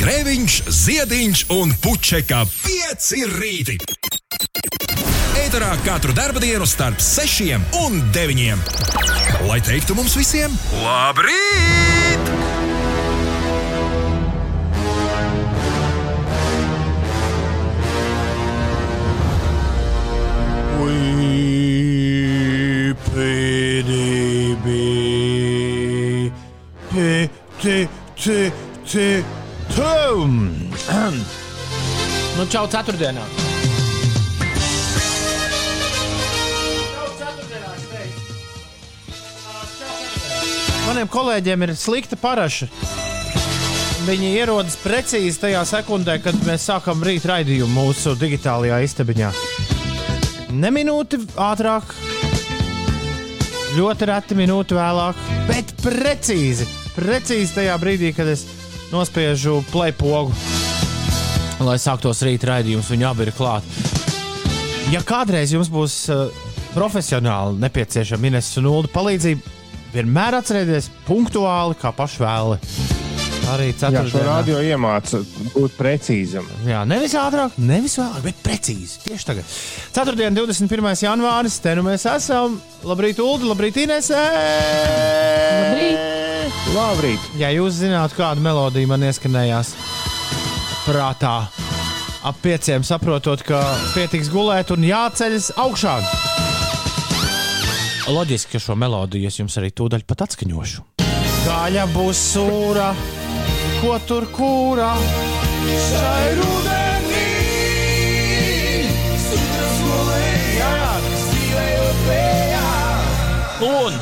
Grēviņš, Ziediņš un Puķeka 5 rīti. Eterā katru dienu starp 6 un 9. Lai teiktu mums visiem, labrīt! We PDB. P T T T Tum. Nu, čau, ceturtdienā. Maniem kolēģiem ir slikta paraša. Viņi ierodas precīzi tajā sekundē, kad mēs sākam rīt raidījumu mūsu digitālajā istabiņā. Ne minūti ātrāk, ļoti reti minūti vēlāk, bet precīzi, precīzi tajā brīdī, kad es nospiežu play pogu, lai sāktos rīta raidījums, viņi abi ir klāt. Ja kādreiz jums būs uh, profesionāli nepieciešama Ines un Ulu palīdzība, vienmēr atcerieties punktuāli, kā paši vēlaties. Arī Jā, šo radio iemāca būt precīzam. Jā, nevis ātrāk, nevis vēlāk, bet precīzi. Tieši tagad. Ceturtdien, 21. janvāris, te nu mēs esam. Labrīt, Ulu, labrīt, Inesē! Labrīt! Labrīt! Ja jūs zināt, kāda melodija man ieskanējās prātā, ap pieciem saprotot, ka pietiks gulēt un jāceļas augšā. Loģiski, ka šo melodiju es jums arī tūdaļ pat atskaņošu. Gaļa būs sūra, ko tur kūrā. Šai rudenī! Un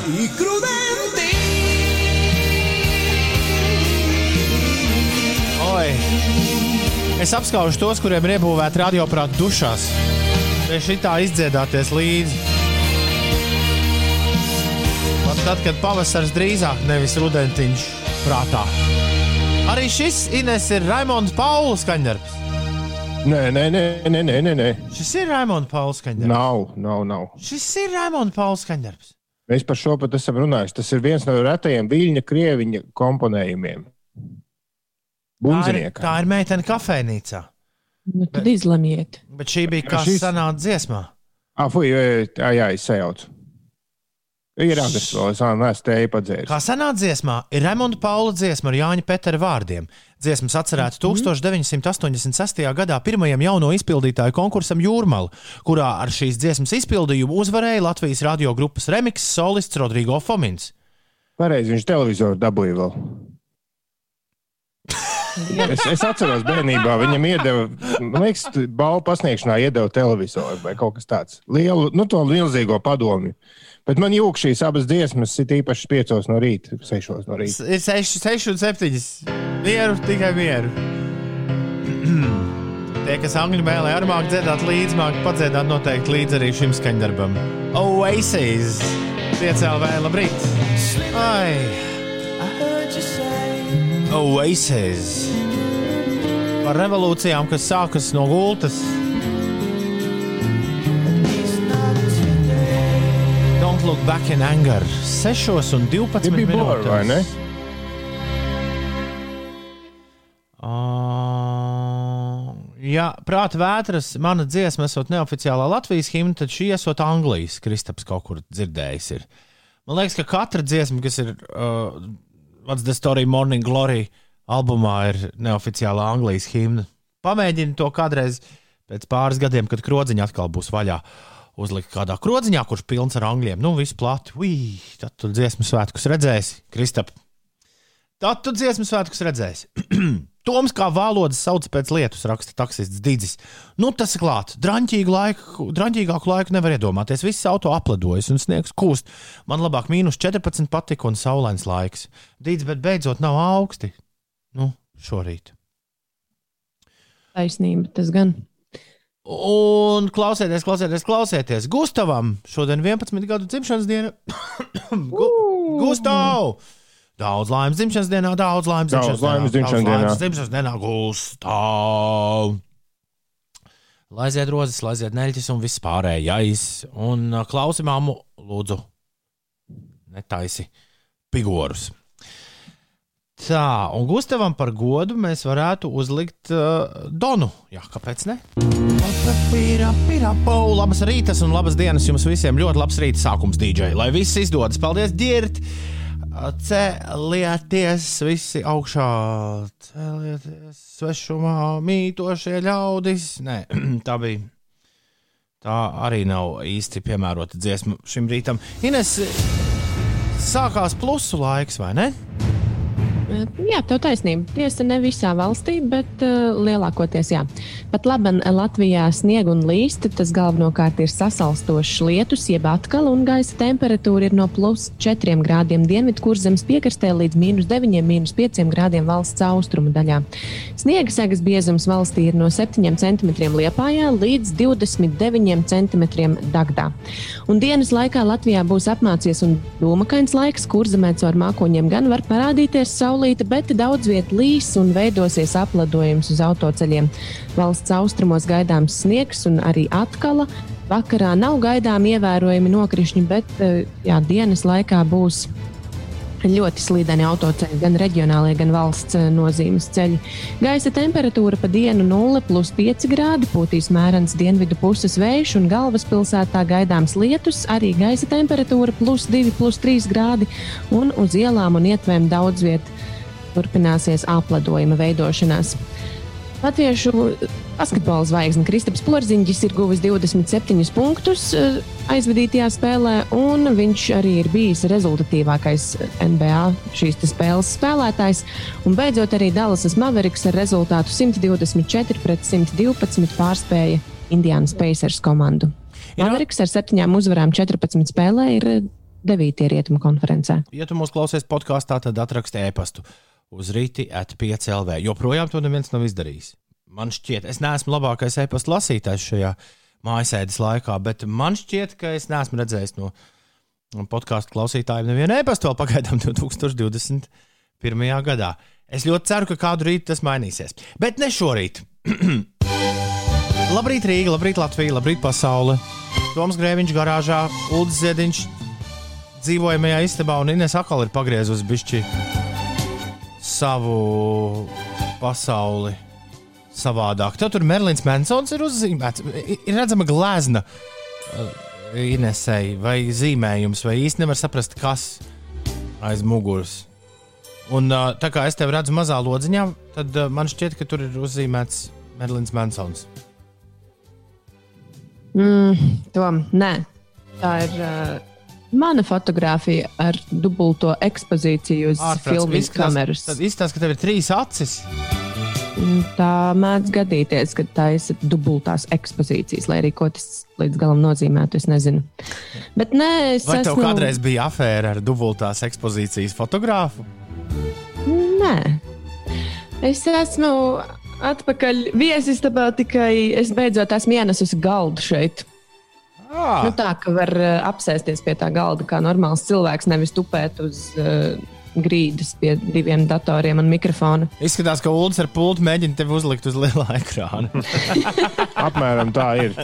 Oi! Es apskaužu tos, kuriem ir iebūvēta radioaparāta dušās. Vai šitā izdziedāties līdzi? Pat tad, kad pavasaris drīzāk nevis rudentiņš prātā. Arī šis Ines ir Raimons Pauls skaņdarbs. Nē, nē, nē, nē, nē, nē, nē. Šis ir Raimons Pauls skaņdarbs. Nav, nav, nav. Šis ir Raimons Pauls skaņdarbs. Mēs par šo pat esam runājuši. Tas ir viens no retajiem viļņa krieviņa komponējumiem. Tā ir, tā ir meitene kafejnīcā. Nu, tad izlemiet. Bet šī bija kā Šis- senā dziesmā. Ah, fuj, jā, jā, es sajaucu. Ir agresīvs, vēl es neesmu tēju padzēris. Kā senā dziesmā ir Raimonda Paula dziesma ar Jāņa Petera vārdiem. Dziesmas atcerēta 1986. gadā pirmajam jauno izpildītāju konkursam Jūrmāla, kurā ar šīs dziesmas izpildījumu uzvarēja Latvijas radio grupas remix solists Rodrigo Fomins. Pareizi, viņš televizoru dabūja vēl. Es, es atceros, bērnībā viņam iedeva, man liekas, balvu pasniegšanā iedeva televizoru vai kaut kas tāds. Lielu, nu, to milzīgo padomu. Bet man jūg šīs abas dziesmas, ir īpaši 5 no rīta, 6 no rīta. Ir 6, 6 un 7. Mieru, tikai mieru. Tie, kas angļu mēlē arī māca dziedāt līdzi, māca padziedāt noteikti līdzi arī šim skaņdarbam. Oasis! Piecēlē, labrīt! Ai! Oasis! Par revolūcijām, kas sākas no gultas. Don't look back in anger. 6 un 12 Tie bija Blur, vai ne? minūtes. Uh, ja prāta vētras, mana dziesma, esot neoficiālā Latvijas himna, tad šī esot Anglijas. Kristaps kaut kur dzirdējis. Ir. Man liekas, ka katra dziesma, kas ir uh, What's the Story Morning Glory albumā, ir neoficiālā Anglijas himna. Pamēģini to kādreiz pēc pāris gadiem, kad krodziņa atkal būs vaļā. Uzlikt kādā krodziņā, kurš pilns ar angļiem. Nu, viss plati. Ui, tad tu dziesmu svētkus redzēsi, Kristap. Tad tu dziesmu svētkus redzēsi. Toms kā valodas sauc pēc lietus, raksta taksists Digis. Nu, tas ir klāts. Draņķīgu laiku, draņķīgāku laiku nevar iedomāties. Viss auto aplidojas un sniegs kūst. Man labāk mīnus 14 patika un saulains laiks. Digis, bet beidzot nav augsti. Nu, šorīt. Taisnība, tas gan. Un klausieties, klausieties, klausieties. Gustavam šodien 11 gadu dzimšanas diena. Gu Gustav! Daudz laimes dzimšanas dienā, daudz laimes Daudz dzimšanas laimes dienā. dzimšanas daudz laimes dienā. dzimšanas dienā, Gustav! Lai aiziet rozes, lai aiziet neļķis un viss pārējais. Un uh, klausi māmu, lūdzu, netaisi figūrus. Tā, un Gustavam par godu mēs varētu uzlikt uh, Donu. Jā, kāpēc ne? Labas rītas un labas dienas jums visiem. Ļoti labs rīta sākums, DJ. Lai viss izdodas. Paldies, Dirt! Celieties visi augšā, celieties svešumā, mītošie ļaudis. Nē, tā bija. Tā arī nav īsti piemērota dziesma šim rītam. Ines, sākās plusu laiks, vai ne? Jā, tev taisnība. Tiesa ne visā valstī, bet uh, lielākoties jā. Pat labi, Latvijā snieg un līst, tas galvenokārt ir sasalstošs lietus, jeb atkal, un gaisa temperatūra ir no plus 4 grādiem dienvidu kurzemes piekrastē līdz mīnus 9, mīnus 5 grādiem valsts austrumu daļā. Sniega segas biezums valstī ir no 7 cm liepājā līdz 29 cm dagdā. Un dienas laikā Latvijā būs apmācies un dūmakains laiks, kurzemē caur mākoņiem gan var parādīties saule saulīta, bet daudz vietā līs un veidosies apledojums uz autoceļiem. Valsts austrumos gaidāms sniegs un arī atkala. Vakarā nav gaidām ievērojami nokrišņi, bet eh, jā, dienas laikā būs ļoti slīdeni autoceļi, gan reģionālie, gan valsts eh, nozīmes ceļi. Gaisa temperatūra pa dienu 0,5 grādi, pūtīs mērens dienvidu puses vējš un galvaspilsētā gaidāms lietus, arī gaisa temperatūra plus 2,3 grādi un uz ielām un ietvēm daudz vietā turpināsies apledojuma veidošanās. Latviešu basketbola zvaigzne Kristaps Porziņģis ir guvis 27 punktus eh, aizvadītajā spēlē, un viņš arī ir bijis rezultatīvākais NBA šīs spēles spēlētājs. Un beidzot, arī Dallasas Mavericks ar rezultātu 124 pret 112 pārspēja Indiānas Pacers komandu. Mavericks ar septiņām uzvarām 14 spēlē ir 9. rietumu konferencē. Ja tu mūs klausies podkāstā, tad atraksti e-pastu uz rīti atpiecēlv. Joprojām to neviens nav izdarījis. Man šķiet, es neesmu labākais e-pasta lasītājs šajā mājasēdes laikā, bet man šķiet, ka es neesmu redzējis no podkāstu klausītājiem nevienu e-pastu vēl pagaidām 2021. gadā. Es ļoti ceru, ka kādu rītu tas mainīsies. Bet ne šorīt. labrīt, Rīga, labrīt, Latvija, labrīt, pasaule. Toms Grēviņš garāžā, Ulrichs Ziediņš dzīvojamajā istabā un Ines atkal ir pagriezusi bišķi savu pasauli savādāk. Tev tur Merlins Mansons ir uzzīmēts. Ir redzama glezna uh, Inesei vai zīmējums, vai īsti nevar saprast, kas aiz muguras. Un uh, tā kā es tevi redzu mazā lodziņā, tad uh, man šķiet, ka tur ir uzzīmēts Merlins Mansons. Mm, tom, nē, tā ir uh, Mana fotografija ar dubulto ekspozīciju uz filmu kameras. Tad izstāsta, ka tev ir trīs acis. Tā mēdz gadīties, ka tā ir dubultās ekspozīcijas, lai arī ko tas līdz galam nozīmētu. Es nezinu. Bet nē, es Vai esmu... tev kādreiz bija afēra ar dubultās ekspozīcijas fotogrāfu? Nē, es esmu atpakaļ viesistabā tikai es beidzot esmu ienesusi galdu šeit. Ah. Nu, tā ka var uh, apsēsties pie tā galda kā normāls cilvēks, nevis tupēt uz uh, grīdas pie diviem datoriem un mikrofona. Izskatās, ka Ulas ar pultu mēģina tevi uzlikt uz lielā ekrāna. Apmēram tā ir.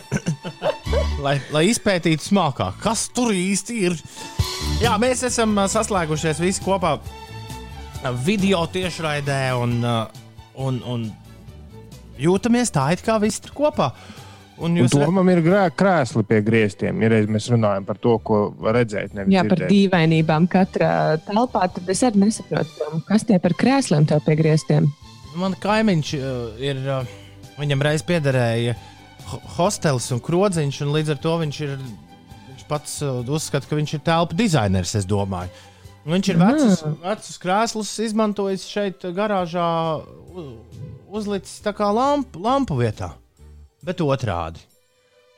lai, lai izpētītu smalkāk, kas tur īsti ir. Jā, mēs esam uh, saslēgušies visi kopā video tiešraidē un, un, un jūtamies tā, it kā visi tur kopā. Un un Tomam ir grē, krēsli pie griestiem. Ja mēs runājam par to, ko var redzēt. Jā, dzirdēt. par dīvainībām katrā telpā, tad es arī nesaprotu, kas tie par krēsliem tev pie griestiem. Man kaimiņš uh, ir, uh, viņam reiz piederēja hostels un krodziņš, un līdz ar to viņš ir. Viņš pats uh, uzskata, ka viņš ir telpu dizainers, es domāju. Viņš ir vecus, mm. vecus krēslus izmantojis šeit, garāžā, uzlicis tā kā lampu, lampu vietā bet otrādi.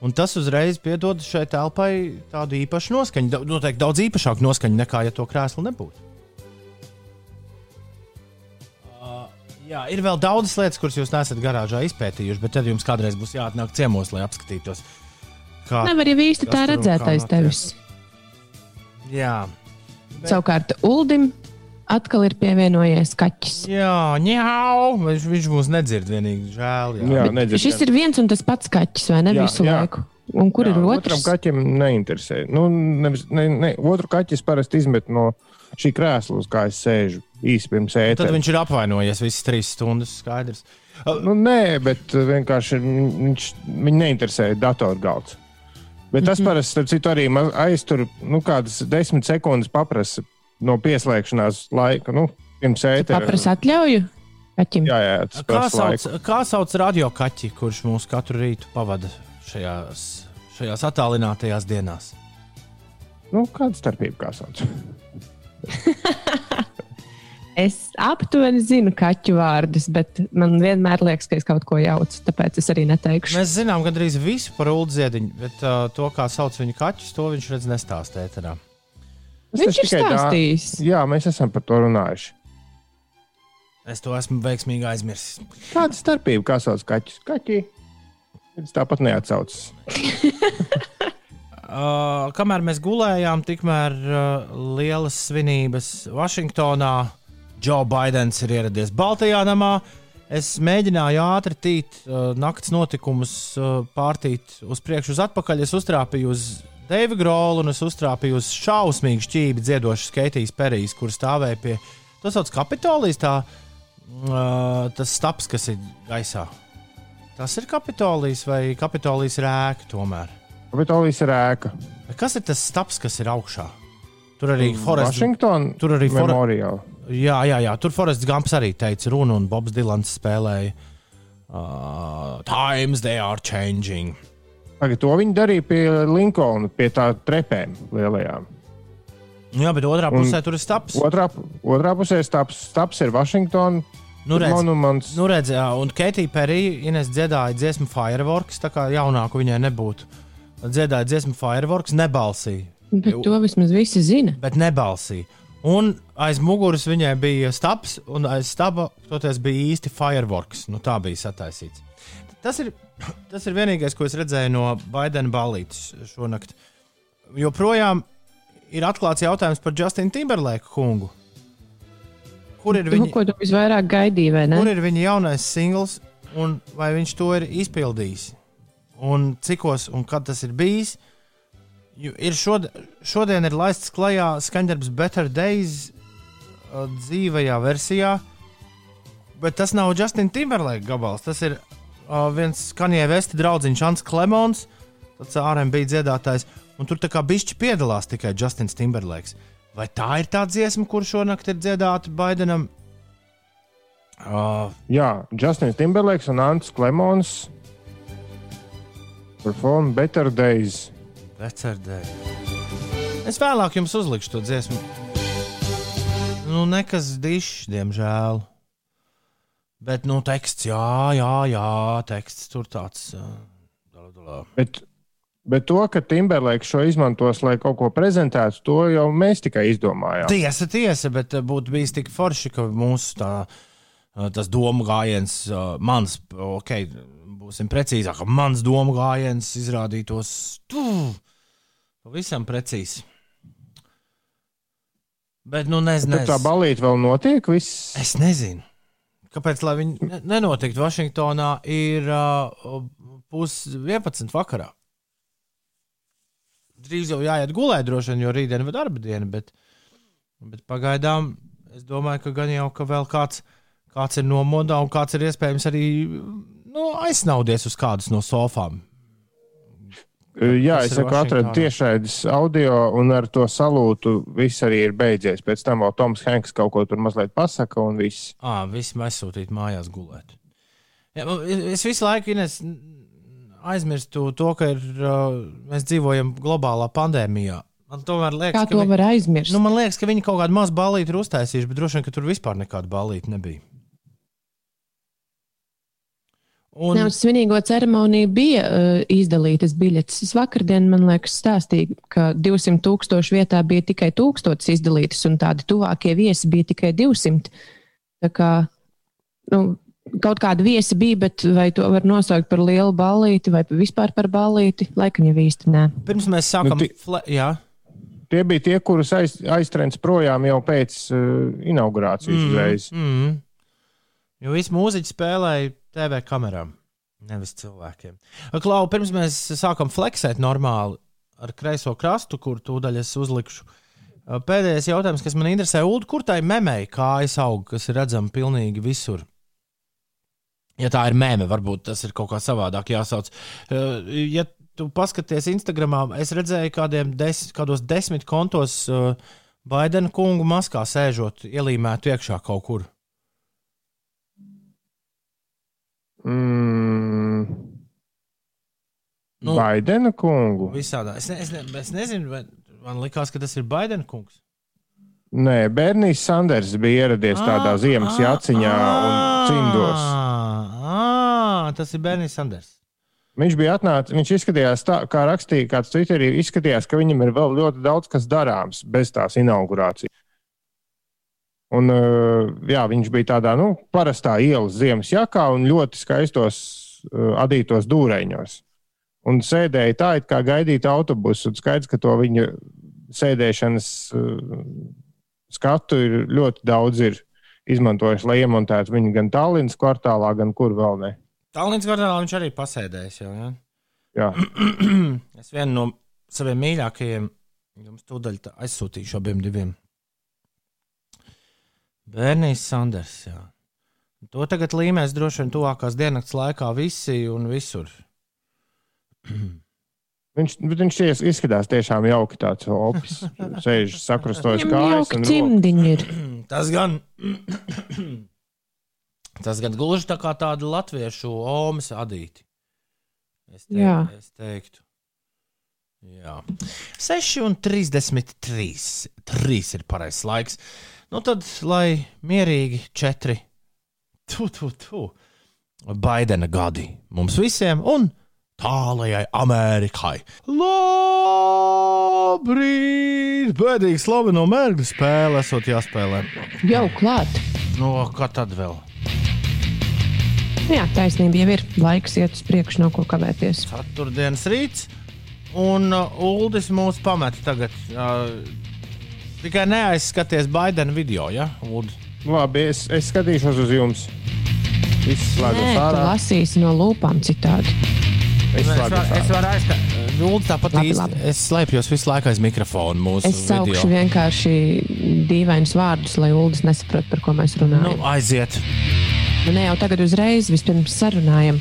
Un tas uzreiz piedod šai telpai tādu īpašu noskaņu, noteikti daudz īpašāku noskaņu nekā, ja to krēslu nebūtu. Uh, jā, ir vēl daudzas lietas, kuras jūs nesat garāžā izpētījuši, bet tad jums kādreiz būs jāatnāk ciemos, lai apskatītos. Kā, Nevar jau īsti tā redzēt aiz tevis. Jā. Bet... Savukārt, Uldim atkal ir pievienojies kaķis. Jā, ņau, viņš, viņš mūs nedzird vienīgi žēl. Jā, jā nedzird. Šis ir viens un tas pats kaķis, vai ne jā, visu jā. laiku? Un kur jā, ir otrs? Otram kaķim neinteresē. Nu, nevis, ne, ne, otru kaķis parasti izmet no šī krēsla, uz kā es sēžu īsi pirms Tad ēteras. viņš ir apvainojies visas trīs stundas. Skaidrs. Nu, nē, bet vienkārši viņš viņu neinteresēja datorgalds. Bet tas parasti, starp citu, arī aiztur nu, kādas desmit sekundes paprasa no pieslēgšanās laika. Nu, pirms ēteras. Paprasa atļauju kaķim. Jā, jā, tas Kā sauc, laiku. kā sauc radio kaķi, kurš mūs katru rītu pavada šajās, šajās attālinātajās dienās? Nu, kāda starpība, kā sauc? Es aptuveni zinu kaķu vārdus, bet man vienmēr liekas, ka es kaut ko jaucu. Tāpēc es arī neteikšu. Mēs zinām gandrīz visu par Ulu Ziediņu, bet uh, to, kā sauc viņa kaķus, to viņš redz nestāstē. ēterā. Tas Viņš ir stāstījis. Jā, mēs esam par to runājuši. Es to esmu veiksmīgi aizmirsis. Kāda starpība, kā sauc kaķus? Kaķi. Tas tāpat neatsaucas. Uh, kamēr mēs gulējām, tikmēr uh, lielas svinības Vašingtonā. Džo Baidens ir ieradies Baltijā namā. Es mēģināju ātri tīt uh, nakts notikumus, uh, pārtīt uz priekšu, uz atpakaļ. Es uztrāpīju uz Deividu Grolu un es uztrāpīju uz šausmīgu šķīvi dziedošu Keitijas Perijas, kur stāvēja pie. Tas sauc Kapitolijas, tā, uh, tas staps, kas ir gaisā. Tas ir Kapitolijas vai Kapitolijas rēka tomēr. Kapitolijas ir ēka. Bet kas ir tas staps, kas ir augšā? Tur arī Forests. Washington. tur arī For- Memorial. Jā, jā, jā, tur Forests Gumps arī teica runu, un Bobs Dilans spēlēja. Uh, times they are changing. Tagad to viņi darīja pie Linkolna, pie tā trepēm lielajām. Jā, bet otrā Un- pusē tur ir staps. Otrā, otrā pusē staps, staps ir Washington. Nu, redz, monuments. nu, redz, jā, un Keitija Perija Ines dziedāja dziesmu Fireworks, tā kā jaunāku viņai nebūtu. Dziedāja dziesmu Fireworks, nebalsīja. Bet to vismaz visi zina. bet nebalsīja. Un aiz muguras viņai bija stabs, un aiz staba toties bija īsti fireworks. Nu, tā bija sataisīts. Tas ir, tas ir vienīgais, ko es redzēju no Baidena balītes šonakt. Joprojām ir atklāts jautājums par Justinu Timberlake kungu. Kur ir, Nu, viņa, ko tu visvairāk gaidīji, vai ne? kur ir viņa jaunais singls, un vai viņš to ir izpildījis? Un cikos un kad tas ir bijis? Ir šod, šodien ir laists klajā skaņdarbs Better Days uh, dzīvajā versijā, bet tas nav Justin Timberlake gabals. Tas ir uh, viens Kanjē Vesti draugs, Ants Klemons, tāds RMB dziedātājs, un tur tā kā bišķi piedalās tikai Justins Timberlakes. Vai tā ir tā dziesma, kur šonakt ir dziedāta Baidenam? Uh, Jā, Justins Timberlakes un Ants Klemons. Perform Better Days. Vecardē. Es vēlāk jums uzlikšu to dziesmu. Nu, nekas dišs, diemžēl. Bet, nu, teksts, jā, jā, jā teksts tur tāds. dalā, dalā. Bet, bet to, ka Timberlakes šo izmantos, lai kaut ko prezentētu, to jau mēs tikai izdomājām. Tiesa, tiesa, bet būtu bijis tik forši, ka mūsu tā, tas domu gājiens, mans, ok, būsim precīzāk, mans domu gājiens izrādītos tu, pavisam precīzi. Bet, nu, nezinu. Tad tā balīte vēl notiek. Viss. Es nezinu. Kāpēc viņi ne- nenotiktu Vašingtonā, ir uh, pus 11 vakarā. Drīz jau jāiet gulēt, droši vien, jo rītdien ir darba diena, bet, bet pagaidām es domāju, ka gan jau ka vēl kāds, kāds ir nomodā un kāds ir iespējams arī nu, aizsnaudies uz kādas no sofām. Jā, es saku, atradu tiešraides audio, un ar to salūtu viss arī ir beidzies. Pēc tam vēl Toms Hanks kaut ko tur mazliet pasaka, un viss. Ah, visi mēs sūtīt mājās gulēt. Ja, man- es visu laiku Ines, aizmirstu to, ka ir, mēs dzīvojam globālā pandēmijā. Man tomēr liekas, Kā ka, to var aizmirst? nu, man liekas, ka viņi kaut kādu mazu balīti ir uztaisījuši, bet droši vien, ka tur vispār nekāda balīta nebija. Un, Ne, uz svinīgo ceremoniju bija uh, izdalītas biļetes. Es vakardien, man liekas, stāstīju, ka 200 tūkstošu vietā bija tikai 1000 izdalītas, un tādi tuvākie viesi bija tikai 200. Tā kā, nu, kaut kāda viesi bija, bet vai to var nosaukt par lielu ballīti vai vispār par ballīti? Laikam jau īsti nē. pirms mēs sākam, Nu, ti- fle, jā, Tie bija tie, kurus aiz, aiztrens projām jau pēc uh, inaugurācijas mm. uzreiz. mm, jo visi mūziķi spēlēja TV kamerām, nevis cilvēkiem. Klau, pirms mēs sākam fleksēt normāli ar kreiso krastu, kur tūdaļ es uzlikšu Pēdējais jautājums, kas man interesē, Ulu, kur tai memei kājas aug, kas ir redzama pilnīgi visur? Ja tā ir mēmē, varbūt tas ir kaut kā savādāk jāsauc. Ja tu paskaties Instagramā, es redzēju kādiem des, kādos desmit kontos Baidena kungu maskā sēžot, ielīmētu iekšā kaut kur. Mm. Nu. Baidena kungu. Visādā. Es, ne, es, ne, es nezinu, vai man likās, ka tas ir Baidena kungs. Nē, Bernijs Sanders bija ieradies tādā ziemas jāciņā un cimdos. Ah, tas ir Bernijs Sanders. Viņš bija atnācis, viņš izskatījās tā, kā rakstīja, kāds Twitterī izskatījās, ka viņam ir vēl ļoti daudz kas darāms bez tās inaugurācijas. Un, uh, jā, viņš bija tādā nu, parastā ielas ziemas jakā un ļoti skaistos uh, adītos dūreņos. Un sēdēja tā, it kā gaidītu autobusu. Un skaidrs, ka to viņa sēdēšanas uh, skatu ir ļoti daudz ir izmantojuši, lai iemontētu viņu gan Tallinas kvartālā, gan kur vēl ne. Tallinas kvartālā viņš arī pasēdējis. Jau, ja? Jā. es vienu no saviem mīļākajiem jums tūdaļ aizsūtīšu abiem diviem. Bērnijas Sanders. Jā. To tagad līmēs droši vien tuvākās dienas laikā visi un visur. Viņš, viņš izskatās tiešām jauki tāds opis. Sēž sakrustojis Viņam kājas. Tas gan. Tas gan gluži tā kā tāda latviešu omas adīti. Es, teik, Jā. es teiktu. Jā. 6 un 33. 3 ir pareizais laiks. Nu tad, lai mierīgi 4. Tu, tu, tu. Baidena gadi mums visiem un tālajai Amerikai. Labrīt! Bēdīgi slaveno mērķu spēle esot jāspēlē. Jau klāt. No kā tad vēl? Jā, taisnība jau ir. Laiks iet uz priekšu, nav ko kavēties. Ceturtdienas rīts. Un uh, Uldis mūs pamet tagad. Uh, tikai neaizskaties Baidena video, ja? Uldi? Labi, es, es skatīšos uz jums. Tu ārā. lasīsi no lūpām citādi. Es varu, es varu aizskatīt. Uldi tāpat Labi, īsti. labi. Es slēpjos visu laiku aiz mikrofona mūsu Es saukšu video. vienkārši dīvainus vārdus, lai Ulas nesaprastu, par ko mēs Nu, runājam. aiziet. Nu, ne jau tagad uzreiz, vispirms sarunājam,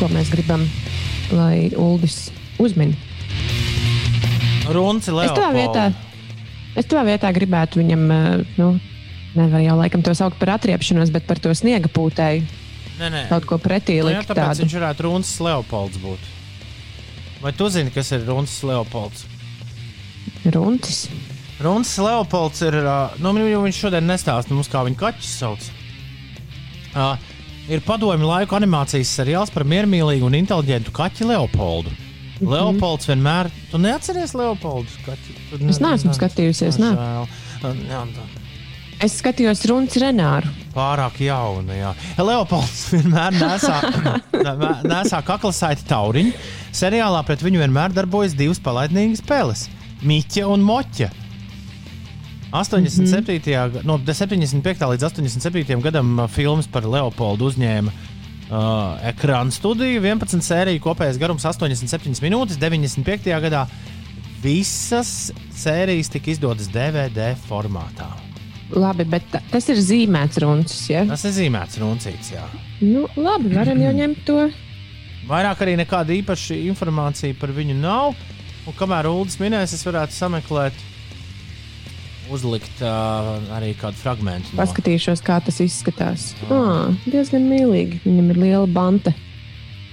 ko mēs gribam, lai Ulas uzmin. Runci Es tavā vietā. Es tavā vietā gribētu viņam, eh, nu, nevar jau laikam to saukt par atriepšanos, bet par to sniega pūtēju Nē, nē. kaut ko pretī Nu, jā, likt. tāpēc tādu. viņš varētu Runcis Leopolds būt. Vai tu zini, kas ir Runcis Leopolds? Runcis. Runis Leopolds ir. Nu, viņš šodien nestāsta mums, kā viņa kaķis sauc. Uh, ir padomju laiku animācijas seriāls par miermīlīgu un inteliģentu kaķi Leopoldu. Mhm. Leopolds vienmēr. Tu neatceries Leopoldu? Kaķi? Tu Es neesmu skatījusies, nē. Žēl. Jā, tā. Es skatījos Runcis Renāru. Pārāk jauna. Jā. Leopolds vienmēr nesā, nesā kaklasaiti tauriņu. Seriālā pret viņu vienmēr darbojas divas palaidnīgas spēles - Miķa un Moķa. 87. Mm -hmm. no 75. līdz 87. gadam filmas par Leopoldu uzņēma uh, ekrāna studiju. 11 sēriju kopējais garums 87 minūtes. 95. gadā visas sērijas tika izdotas DVD formātā. Labi, bet ta- tas ir zīmēts runcis. Ja? Tas ir zīmēts runcīts. Jā. Nu, labi, varam jau ņemt to. Vairāk arī nekāda īpaša informācija par viņu nav. Un kamēr Ulas minēs, es varētu sameklēt, uzlikt uh, arī kādu fragment. No. Paskatīšos, kā tas izskatās. Ah, diezgan mīlīgi. Viņam ir liela banta.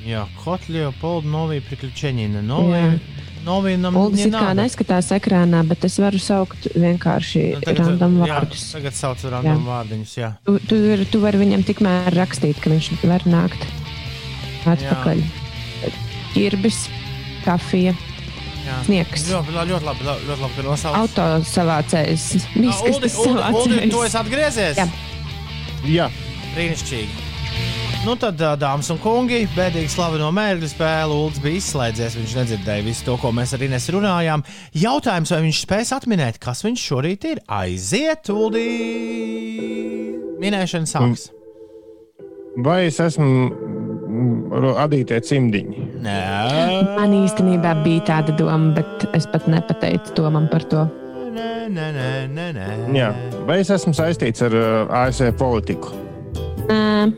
Jā, Kotlija, Polda, Novija, Priekļučeņina. Jā. Novija, Novija nam Uldis it kā neskatās ekrānā, bet es varu saukt vienkārši Nu, tagad- random jā, vārdus. Tagad sauc random vārdiņus, jā. Tu, tu, vari- tu vari viņam tikmēr rakstīt, ka viņš var nākt atpakaļ. Irbis, kafija, jā. Sniegs, Ļoti, ļoti, ļoti labi, ļoti labi, ka nosauc. auto savācējs, Ā, miskas Uldi, Uldi, tu esi atgriezies? Jā. Jā, Brīnišķīgi. Nu tad, dāmas un kungi, bēdīgi slaveno mērķu spēli. Ulds bija izslēdzies, viņš nedzirdēja visu to, ko mēs ar Ines runājām. Jautājums, vai viņš spēs atminēt, kas viņš šorīt ir? Aiziet, Uldi! Minēšana sāks. vai es esmu mm, adītie cimdiņi? Nē, Man īstenībā bija tāda doma, bet es pat nepateicu Tomam par to. nē, nē, nē, nē, nē. Jā. Vai es esmu saistīts ar uh, ASV politiku? Nē,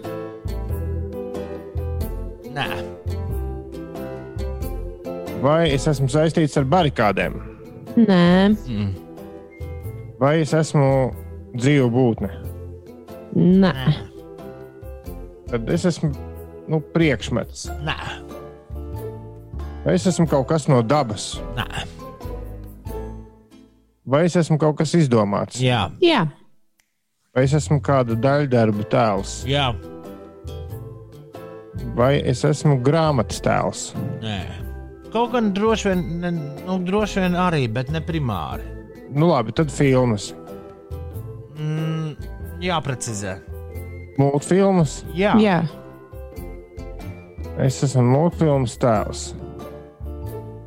Nē. Vai es esmu saistīts ar barikādēm? nē, Vai es esmu dzīva būtne? nē, Tad es esmu nu, priekšmets. Nē. Vai es esmu kaut kas no dabas? Nē. Vai es esmu kaut kas izdomāts? Jā, jā, Vai es esmu kāda daļdarbu tēls? jā. Vai es esmu grāmatas tēls? Nē. Kaut gan droši vien, ne, nu, droši vien arī, bet ne primāri. Nu, labi, tad filmas. Mm, jāprecizē. Multfilmas. Jā, jā. Es esmu multfilmas tēls.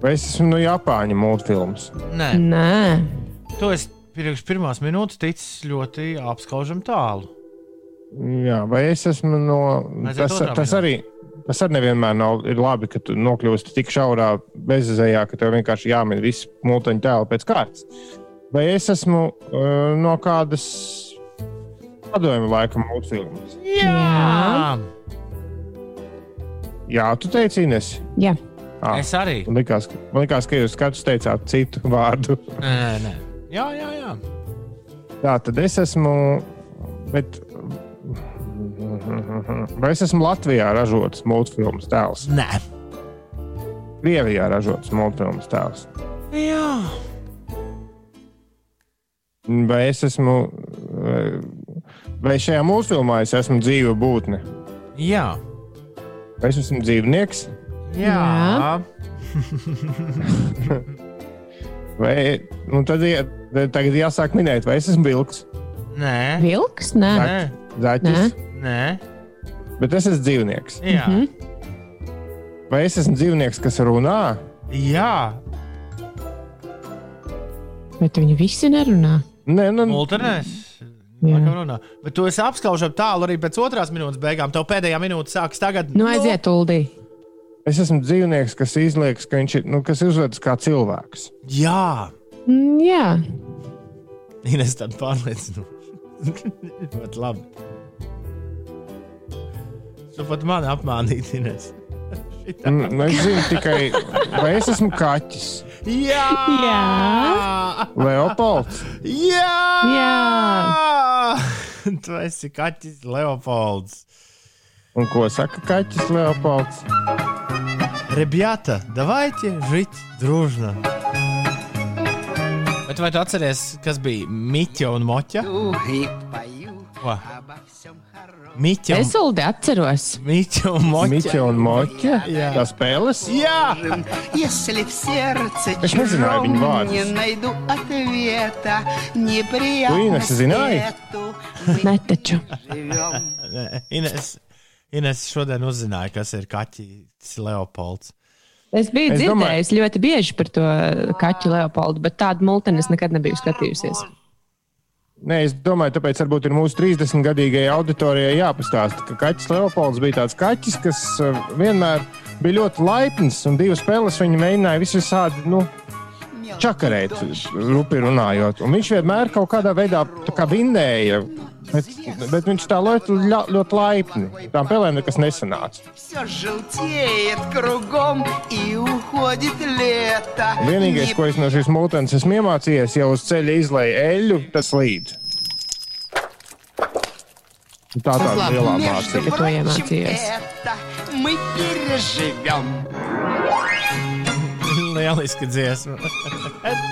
Vai es esmu no Japāņu multfilmas? Nē. Nē, To es pirms pirmās minūtes ticis ļoti apskaužam tālu. Jā, vai es esmu no. Aiziet Tas, otrā tas minūte. arī. Tas arī nevienmēr nav ir labi, ka tu nokļūsti tik šaurā bezizējā, ka tev vienkārši jāmin visi mūteņu tēli pēc kārtas. Vai es esmu uh, no kādas padomju laika multfilmas? Jā, Jā, tu teici, Ines. jā. Ah, es arī. man, likās, ka- man likās, ka jūs katrs teicāt citu vārdu. Nē, nē. Jā, jā, jā. Tā tad es esmu. Bet, vai es esmu Latvijā ražots multfilmas tēls? Nē. Krievijā ražots multfilmas tēls. Jā. Vai es esmu. Vai šajā multfilmā es esmu dzīva būtne? Jā. Vai es esmu dzīvnieks? Jā. Jā. Vai nu, tad jā, tagad jāsāk minēt, vai es esmu vilks, Nē. Vilks? Nē, Nē. zaķis, Nē. bet es esmu dzīvnieks. Jā. Vai es esmu dzīvnieks, kas runā? Jā. bet viņi visi nerunā. Nē, nu, Multinēs. Runā. Bet tu esi apskaužam tālu arī pēc otrās minūtes beigām. Tev pēdējā minūte sākas tagad. Nu, aiziet, Uldī. es esmu dzīvnieks, kas izliekas, ka viņš ir, nu, kas uzvedas kā cilvēks. Jā. Mm, Jā, Ines tāda pārliecinoša. Bet labi. Tu pat mani apmānīt, Ines. Šitā. Mm, Nu, es zinu tikai, vai es esmu kaķis, Jā! Jā. Leopolds. Jā! Jā. Tu esi kaķis Leopolds. Un ko saka kaķis Leopolds? Ребята, давайте жить дружно. Bet vai tu atceries, kas bija Miķa un Moķa? и пою Ko? Miķa. Es uldi atceros. Miķa un Moķa. Miķa un Moķa. Jā. Tā spēles. Jā. es nezināju viņu vārdus. Ines zināja. Nē, taču. Ines, Ines šodien uzzināja, kas ir kaķis Leopolds. Es biju es dzirdējis domāju... ļoti bieži par to kaķu Leopoldu, bet tādu multeni es nekad nebiju skatījusies. Nē, es domāju, tāpēc varbūt ir mūsu 30 gadīgajai auditorijai jāpastāsta, ka kaķis Leopolds bija tāds kaķis, kas uh, vienmēr bija ļoti laipns un divas spēles viņa mēģināja visādi nu, čakarēt, rupi runājot. Un viņš vienmēr kaut kādā veidā kā vinnēja, bet, bet viņš tā ļoti, ļa- ļoti laipni. Tām spēlēm nekas nesanāca. Все желтеет кругом и уходит лето. Vienīgais, Не ko es no šīs mūtens esmu iemācījies, jau uz ceļa izlaiž eļļu, tas līdz. Tā tā ir labi. lielā Между mācība. Ka to прочим, iemācījies. это мы переживем. Lieliski dziesma.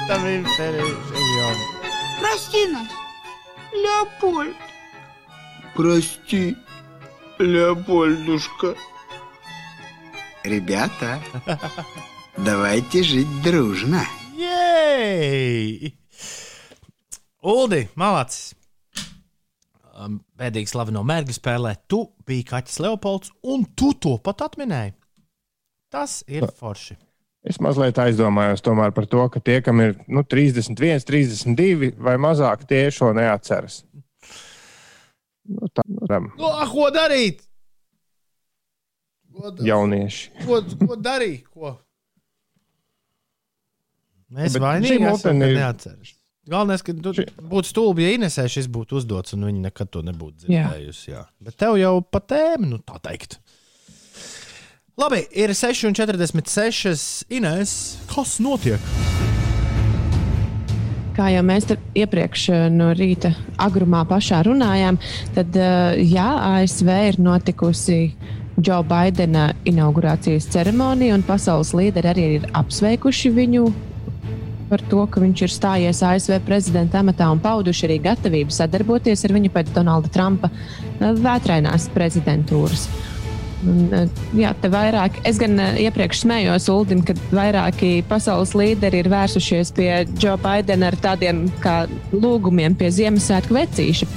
Tā bija perīža. Прости нас, Леопольд. Прости, Леопольдушка. Ребята, давайте жить дружно. Jej! Uldi, malacis! Um, Pēdīgi slaveno mērķu spēlē. Tu biji kaķis Leopolds, un tu to pat atminēji. Tas ir forši. Es mazliet aizdomājos tomēr par to, ka tie, kam ir nu, 31, 32 vai mazāk, tie šo neatceras. Nu, tā ir No, ko darīt? Ko, jaunieši. ko, ko darīt? Ko? Mēs vainīgi esam, ka ir- neatceras. Galvenais, ka tu būtu stulbi, ja Inesē šis būtu uzdots, un viņa nekad to nebūtu Jā. dzirdējusi. Jā. Bet tev jau pa tēmu, nu tā teikt. Labi, ir 6,46. Ines, kas notiek? Kā jau mēs te iepriekš eh, no rīta agrumā pašā runājām, tad eh, jā, ASV ir notikusi Džo Baidena inaugurācijas ceremonija, un pasaules līderi arī ir apsveikuši viņu par to, ka viņš ir stājies ASV prezidenta amatā un pauduši arī gatavību sadarboties ar viņu pēc Donalda Trumpa eh, vētrainās prezidentūras. Un, jā, te vairāk, es gan eh, iepriekš smējos, Uldin, kad vairāki pasaules līderi ir vērsušies pie Džo Baidena ar tādiem kā lūgumiem pie Ziemassvētku vecīša.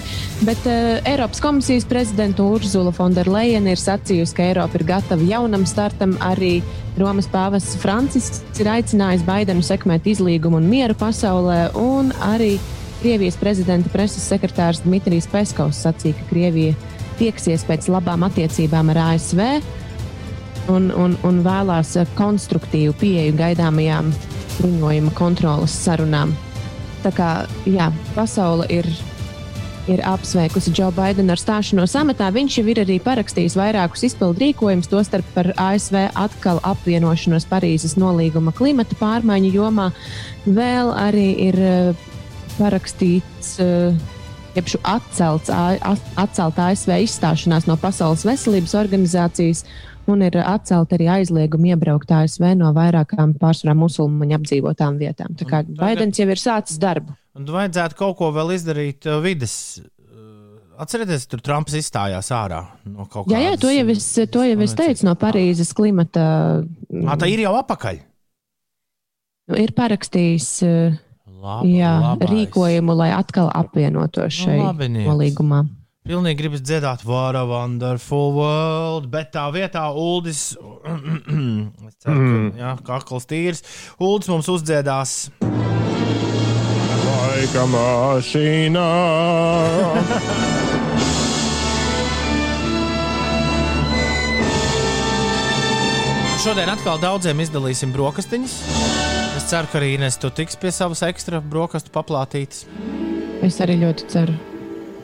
Bet uh, Eiropas komisijas prezidenta Urzula Fonderleina ir sacījusi, ka Eiropa ir gatava jaunam startam. Arī Romas pāvests Francisks ir aicinājis Baidenu sekmēt izlīgumu un mieru pasaulē, un arī Krievijas prezidenta preses sekretārs Dmitrijs Peskovs sacīja, ka Krievija tieksies pēc labām attiecībām ar ASV un, un, un vēlās eh, konstruktīvu pieeju gaidāmajām bruņojuma kontrolas sarunām. Tā kā jā, pasaule ir, ir apsveikusi Džo Baidenu ar stāšanos amatā, viņš jau ir arī parakstījis vairākus izpildu rīkojumus, tostarp par ASV atkal apvienošanos Parīzes nolīguma klimata pārmaiņu jomā. Vēl arī ir eh, parakstīts. Uh, šo atcelts, atcelt ASV izstāšanās no Pasaules veselības organizācijas un ir atcelt arī aizliegumu iebraukt ASV no vairākām pārsvarā musulmaņu apdzīvotām vietām. Tā kā tagad... Baidens jau ir sācis darbu. Un vajadzētu kaut ko vēl izdarīt uh, vides. uh, Atcerieties, tur Trumps izstājās ārā no kaut kādas. Jā, jā, to jau es, to jau es teicu no Parīzes klimata. Ā, tā ir jau apakaļ. Ir parakstījis uh, Laba, jā, labais. rīkojumu, lai atkal apvienotos Nu, labi, Niec. nolīgumā. Pilnīgi gribas dziedāt, What a wonderful world, bet tā vietā Uldis, es ceru, Mm. ka jā, kakls tīrs, Uldis mums uzdziedās. Laika mašīnā. Šodien atkal daudziem izdalīsim brokastiņas. Es ceru, ka arī Ines tu tiks pie savas ekstra brokastu paplātītes. Es arī ļoti ceru.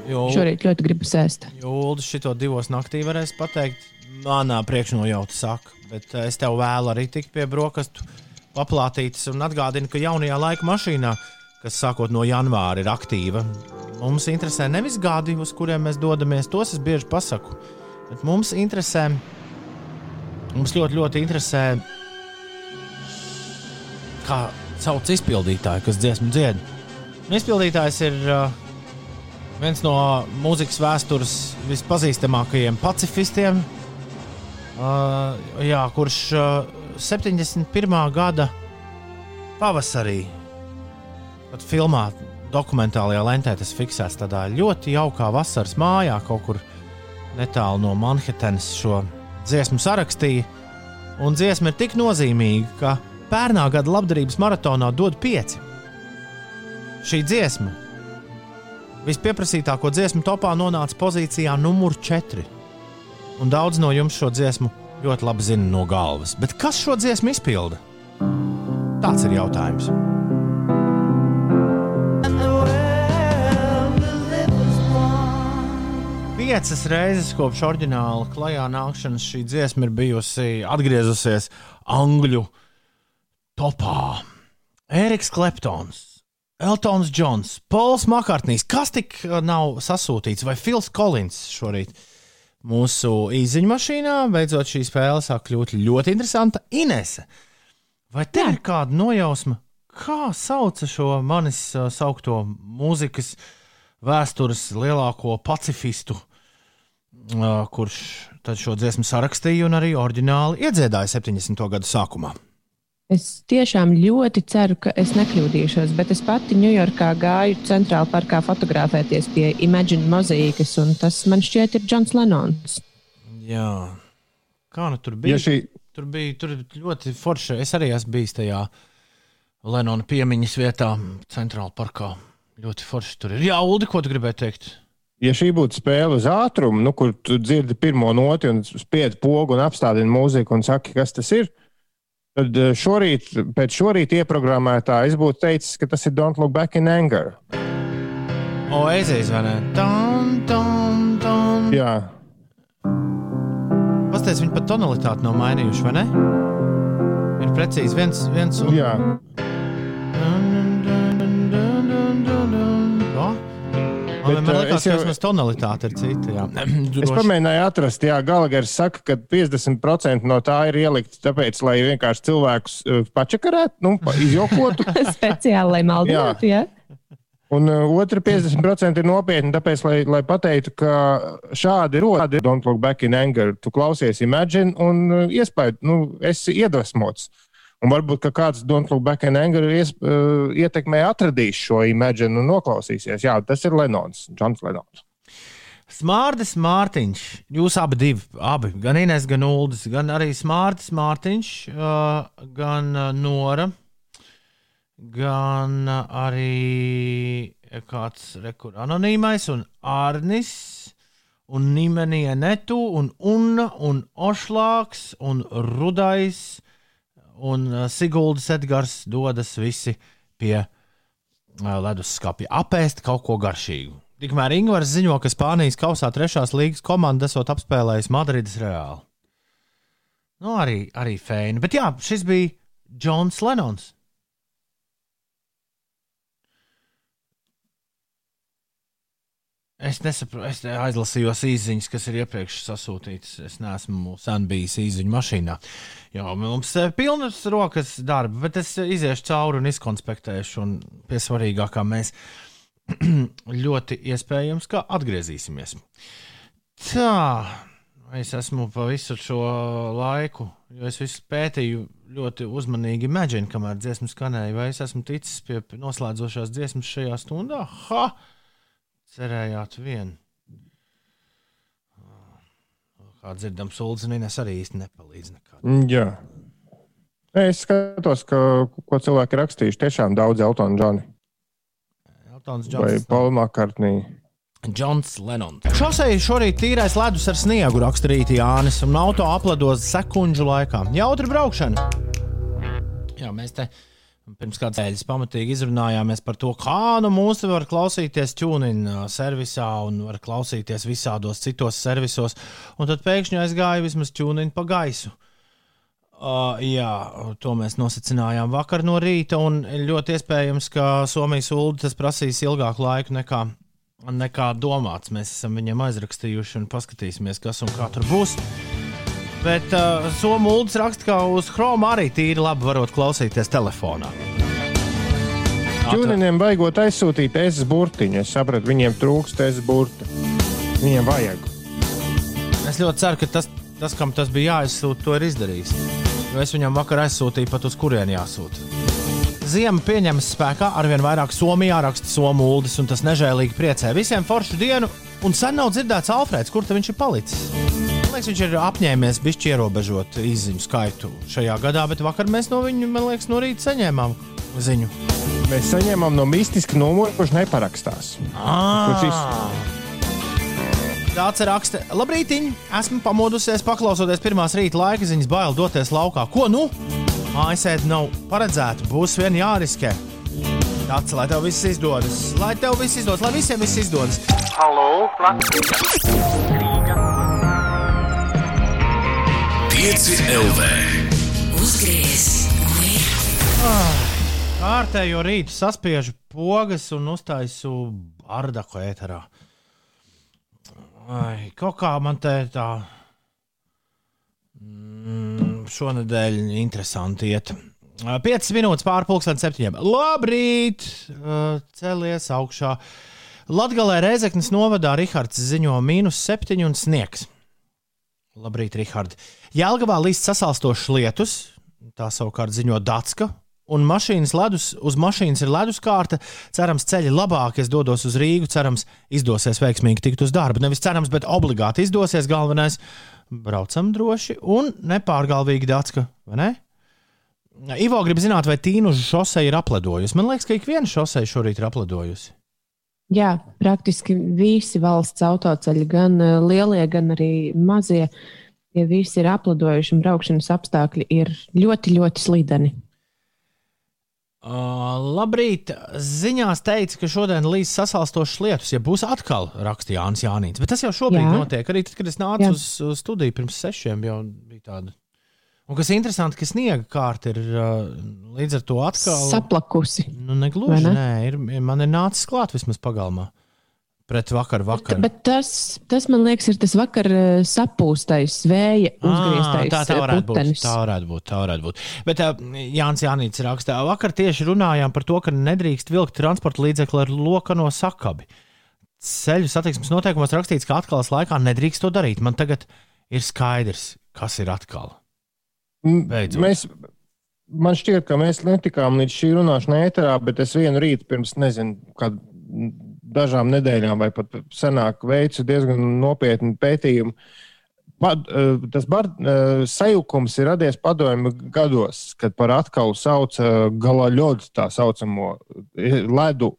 Jo, Šorīt ļoti gribu sēst. jo Uldis šito divos naktī varēs pateikt. Manā priekšnojauta saka, bet eh, es tev vēlu arī tikt pie brokastu paplātītes un atgādinu, ka jaunajā laika mašīnā, kas sākot no janvāra ir aktīva, mums interesē nevis gadi, uz kuriem mēs dodamies, tos es bieži pasaku, bet mums interesē, mums ļoti, ļoti interesē, kā sauc izpildītāju, kas dziesmu dzied. Izpildītājs ir uh, viens no mūzikas vēstures vispazīstamākajiem pacifistiem, uh, jā, kurš uh, 71. gada pavasarī, pat filmā, dokumentālajā lentē, tas fiksēts tādā ļoti jaukā vasaras mājā, kaut kur netālu no Manhetenas šo dziesmu sarakstīja. Un dziesma ir tik nozīmīga, ka pērnā gada labdarības maratonā dod pieci. Šī dziesma vispieprasītāko dziesmu topā nonāca pozīcijā numur 4. Un daudz no jums šo dziesmu ļoti labi zina no galvas. Bet kas šo dziesmu izpilda? Tāds ir jautājums. Piecas reizes kopš oriģināla klajā nākšanas šī dziesma ir bijusi atgriezusies Angļu topā. Eriks Kleptons, Eltons Džons, Pols Makartnīs. Kas tik uh, nav sasūtīts? Vai Fils Kolins šorīt mūsu īziņu mašīnā? Beidzot, šī spēle sāk kļūt ļoti interesanta. Inese, vai tev ir kāda nojausma, kā sauca šo manis uh, saukto mūzikas vēstures lielāko pacifistu, uh, kurš tad šo dziesmu sarakstīja un arī oriģināli iedziedāja 70. gadu sākumā? Es tiešām ļoti ceru, ka es nekļūdīšos, bet es pati Ņujorkā gāju centrālajā parkā fotografēties pie Imagine mozaīkas, un tas man šķiet ir Džons Lenons. Jā, kā nu tur bija? Ja šī, Tur bija tur ļoti forši. Es arī esmu bijis tajā Lenona piemiņas vietā, centrālajā parkā. Ļoti forši tur ir. Jā, Ulu, ko tu gribēji teikt? ja šī būtu spēle uz ātrumu, nu, kur tu dzirdi pirmo noti un spiedzi pogu un apstādini mūziku un saki, kas tas ir, Tad eh, šorīt, pēc šorīt ieprogrammētā, es būtu teicis, ka tas ir Don't Look Back in Anger. O, ezīs, vai ne? Tam, tam, tam. Jā, Pastāstiet, viņi pat tonalitāti nav mainījuši, vai ne? Ir precīzi viens, viens un jā. Bet, Man uh, liekas, es jau- ka vismaz tonalitāte ir cita. Jā. Es pamēģināju atrast, Jā, Galagers saka, ka 50% no tā ir ielikts tāpēc, lai vienkārši cilvēkus uh, pačakarētu, nu, izjokotu. Speciāli, lai maldinātu. Ja? Un uh, otra 50% ir nopietni, tāpēc, lai, lai pateiktu, ka šādi rodi Don't Look Back in Anger. Tu klausies Imagine un uh, iespēj, nu, esi iedvesmots. Un varbūt ka kāds Don't Look Back in Anger ies, uh, ietekmē atradīs šo Imagine un noklausīsies. Jā, tas ir Lenons, Džons Lenons. Smārdis Mārtiņš. Jūs abi, divi, abi gan Inês, gan Uldis, gan arī Smārdis Mārtiņš, uh, gan uh, Nora, gan uh, arī kāds rekur anonīmais un Arnis. Un Nimenija Netu, un Unna, un Ošlāks, un Rudais, un uh, Siguldas Edgars dodas visi pie uh, leduskapja apēst kaut ko garšīgu. Tikmēr Ingūns ziņo, ka Spānijas kausā trešās līgas komanda esot apspēlējis Madrides Reāli. Nu, arī, arī fēni. Bet jā, šis bija Džons Lenons. Es nesaprotu, es aizlasījos īsiņas, kas ir iepriekš sasūtītas. Es neesmu sen bijis īsiņu mašīnā. Jā, mums ir pilnas rokas darba, bet es iziešu cauri un izkonspektēšu. Un pie svarīgākā mēs ļoti iespējams, ka atgriezīsimies. Tā, es esmu pa visu šo laiku, jo es visu pētīju ļoti uzmanīgi, mēģinu, kamēr dziesma skanēja, vai es esmu ticis pie noslēdzošās dziesmas šajā stundā. Ha! Cerējāt vienu. Kā dzirdam, Sulzniņas arī īsti nepalīdz nekādā. Mm, Jā. Es skatos, ka, ko cilvēki rakstījuši. Tiešām daudz Eltona Džona Eltons vai Džons. Paula Makartnī. Džons Lenons. Šosei šorīt tīrais ledus ar sniegu raksturīti Jānis un auto aplados sekundžu laikā. Jautri braukšana. Jā, mēs te pirms kādas nedēļas pamatīgi izrunājāmies par to, kā nu mūsu var klausīties tuning servisā un var klausīties visādos citos servisos. Un tad pēkšņi aizgāja vismaz tuning pa gaisu. Uh, jā, to mēs nosacinājām vakar no rīta, ļoti iespējams, ka Somijas ULD tas prasīs ilgāku laiku nekā, nekā domāts. Mēs esam viņiem aizrakstījuši un paskatīsimies, kas un kā tur būs. Bet uh, Somijas ULD raksta, ka uz Chrome arī tīri labi varot klausīties telefonā. Čūniņiem vajagot aizsūtīt es burtiņu. Es sapratu, viņiem trūkst es burti. Viņiem vajag. Es ļoti ceru, ka tas, tas kam tas bija jāizsūta, to ir izdarījis. Jo es viņam vakar aizsūtīju pat uz kurieni jāsūta. Ziema pieņemas spēkā arvien vairāk Somijā raksta somu uldis, un tas nežēlīgi priecē. Visiem foršu dienu, un sen nav dzirdēts Alfrēds, kur viņš ir palicis. Man liekas, viņš ir apņēmies bišķi ierobežot izziņu skaitu šajā gadā, bet vakar mēs no viņa, man liekas, no rīta saņēmām ziņu. Mēs saņēmām no mistiska numura, kurš neparakstās. Kurš iz- Tāds ir raksts. Labrīt, esmu pamodusies, paklausoties pirmās rīta laika ziņas, bail doties laukā. Ko nu? Mājasēde nav paredzēta, būs vien jāriskē. Tāds, lai tev viss izdodas, lai tev viss izdodas, lai visiem viss izdodas. Halo, Latvijas! Pieci LV. Uzgriez mūju Kārtējo rītu saspiežu pogas un uztaisu bardaku ēterā. Ai, kaut kā man te tā mm, šonadēļ interesanti iet. 5 minūtes pārpusdienas septiņiem. Labrīt! Ā, Celies augšā. Latvijā Reizeknas novadā Rihards ziņo mīnus 7 un sniegs. Labrīt, Rihard. Jēlgavā līdz sasalstošs lietus, tā savukārt ziņo Datska. Un mašīnas ledus, uz mašīnas ir leduskārta. Cerams, ceļi labāk. Es dodos uz Rīgu. Cerams, izdosies veiksmīgi tikt uz darbu. Nevis cerams, bet obligāti izdosies. Galvenais - braucam droši un nepārgalvīgi Datska. vai Ne? Ivo grib zināt, vai Tīnuža šosei ir apledojusi. Man liekas, ka ik viena šosei šorīt ir apledojusi. Jā, praktiski visi valsts autoceļi, gan eh, lielie, gan arī mazie, Tie visi ir apladojuši, un braukšanas apstākļi ir ļoti, ļoti slideni. Uh, labrīt! Ziņās teica, ka šodien līdz sasalstošas lietus, ja būs atkal rakstīja Jānis Jānis. Bet tas jau šobrīd Jā. Notiek. Arī tad, kad es nācu Jā. uz, uz studiju pirms sešiem, jau bija tāda. Un kas interesanti, ka sniega kārta ir uh, līdz ar to atkal. Saplakusi. Nu, negluži, nē, ir, man ir nācis klāt vismaz pagalmā. Pret vakaru, vakaru. Bet tas, tas, man liekas, ir tas vakar eh, sapūstais vēja uzgrieztais tā, tā eh, varētu būt. putenis. Tā varētu būt. Tā varētu būt. Bet uh, Jānis Jānis rakstā, vakar tieši runājām par to, ka nedrīkst vilkt transporta līdzekli ar lokano sakabi. Ceļu satiksmes noteikumos rakstīts, ka atklāsmes laikā nedrīkst to darīt. Man tagad ir skaidrs, kas ir atkal. Beidzot. Mēs, man šķiet, ka mēs netikām līdz šī runāšanai ēterā, bet es vienu rītu pirms, nezinu, kad dažām nedēļām vai pat senāk veicu diezgan nopietnu pētījumu. Pad, eh, tas bar, eh, sajukums ir radies padomju gados, kad par atkalu sauca galā ļodu tā saucamo eh, ledu,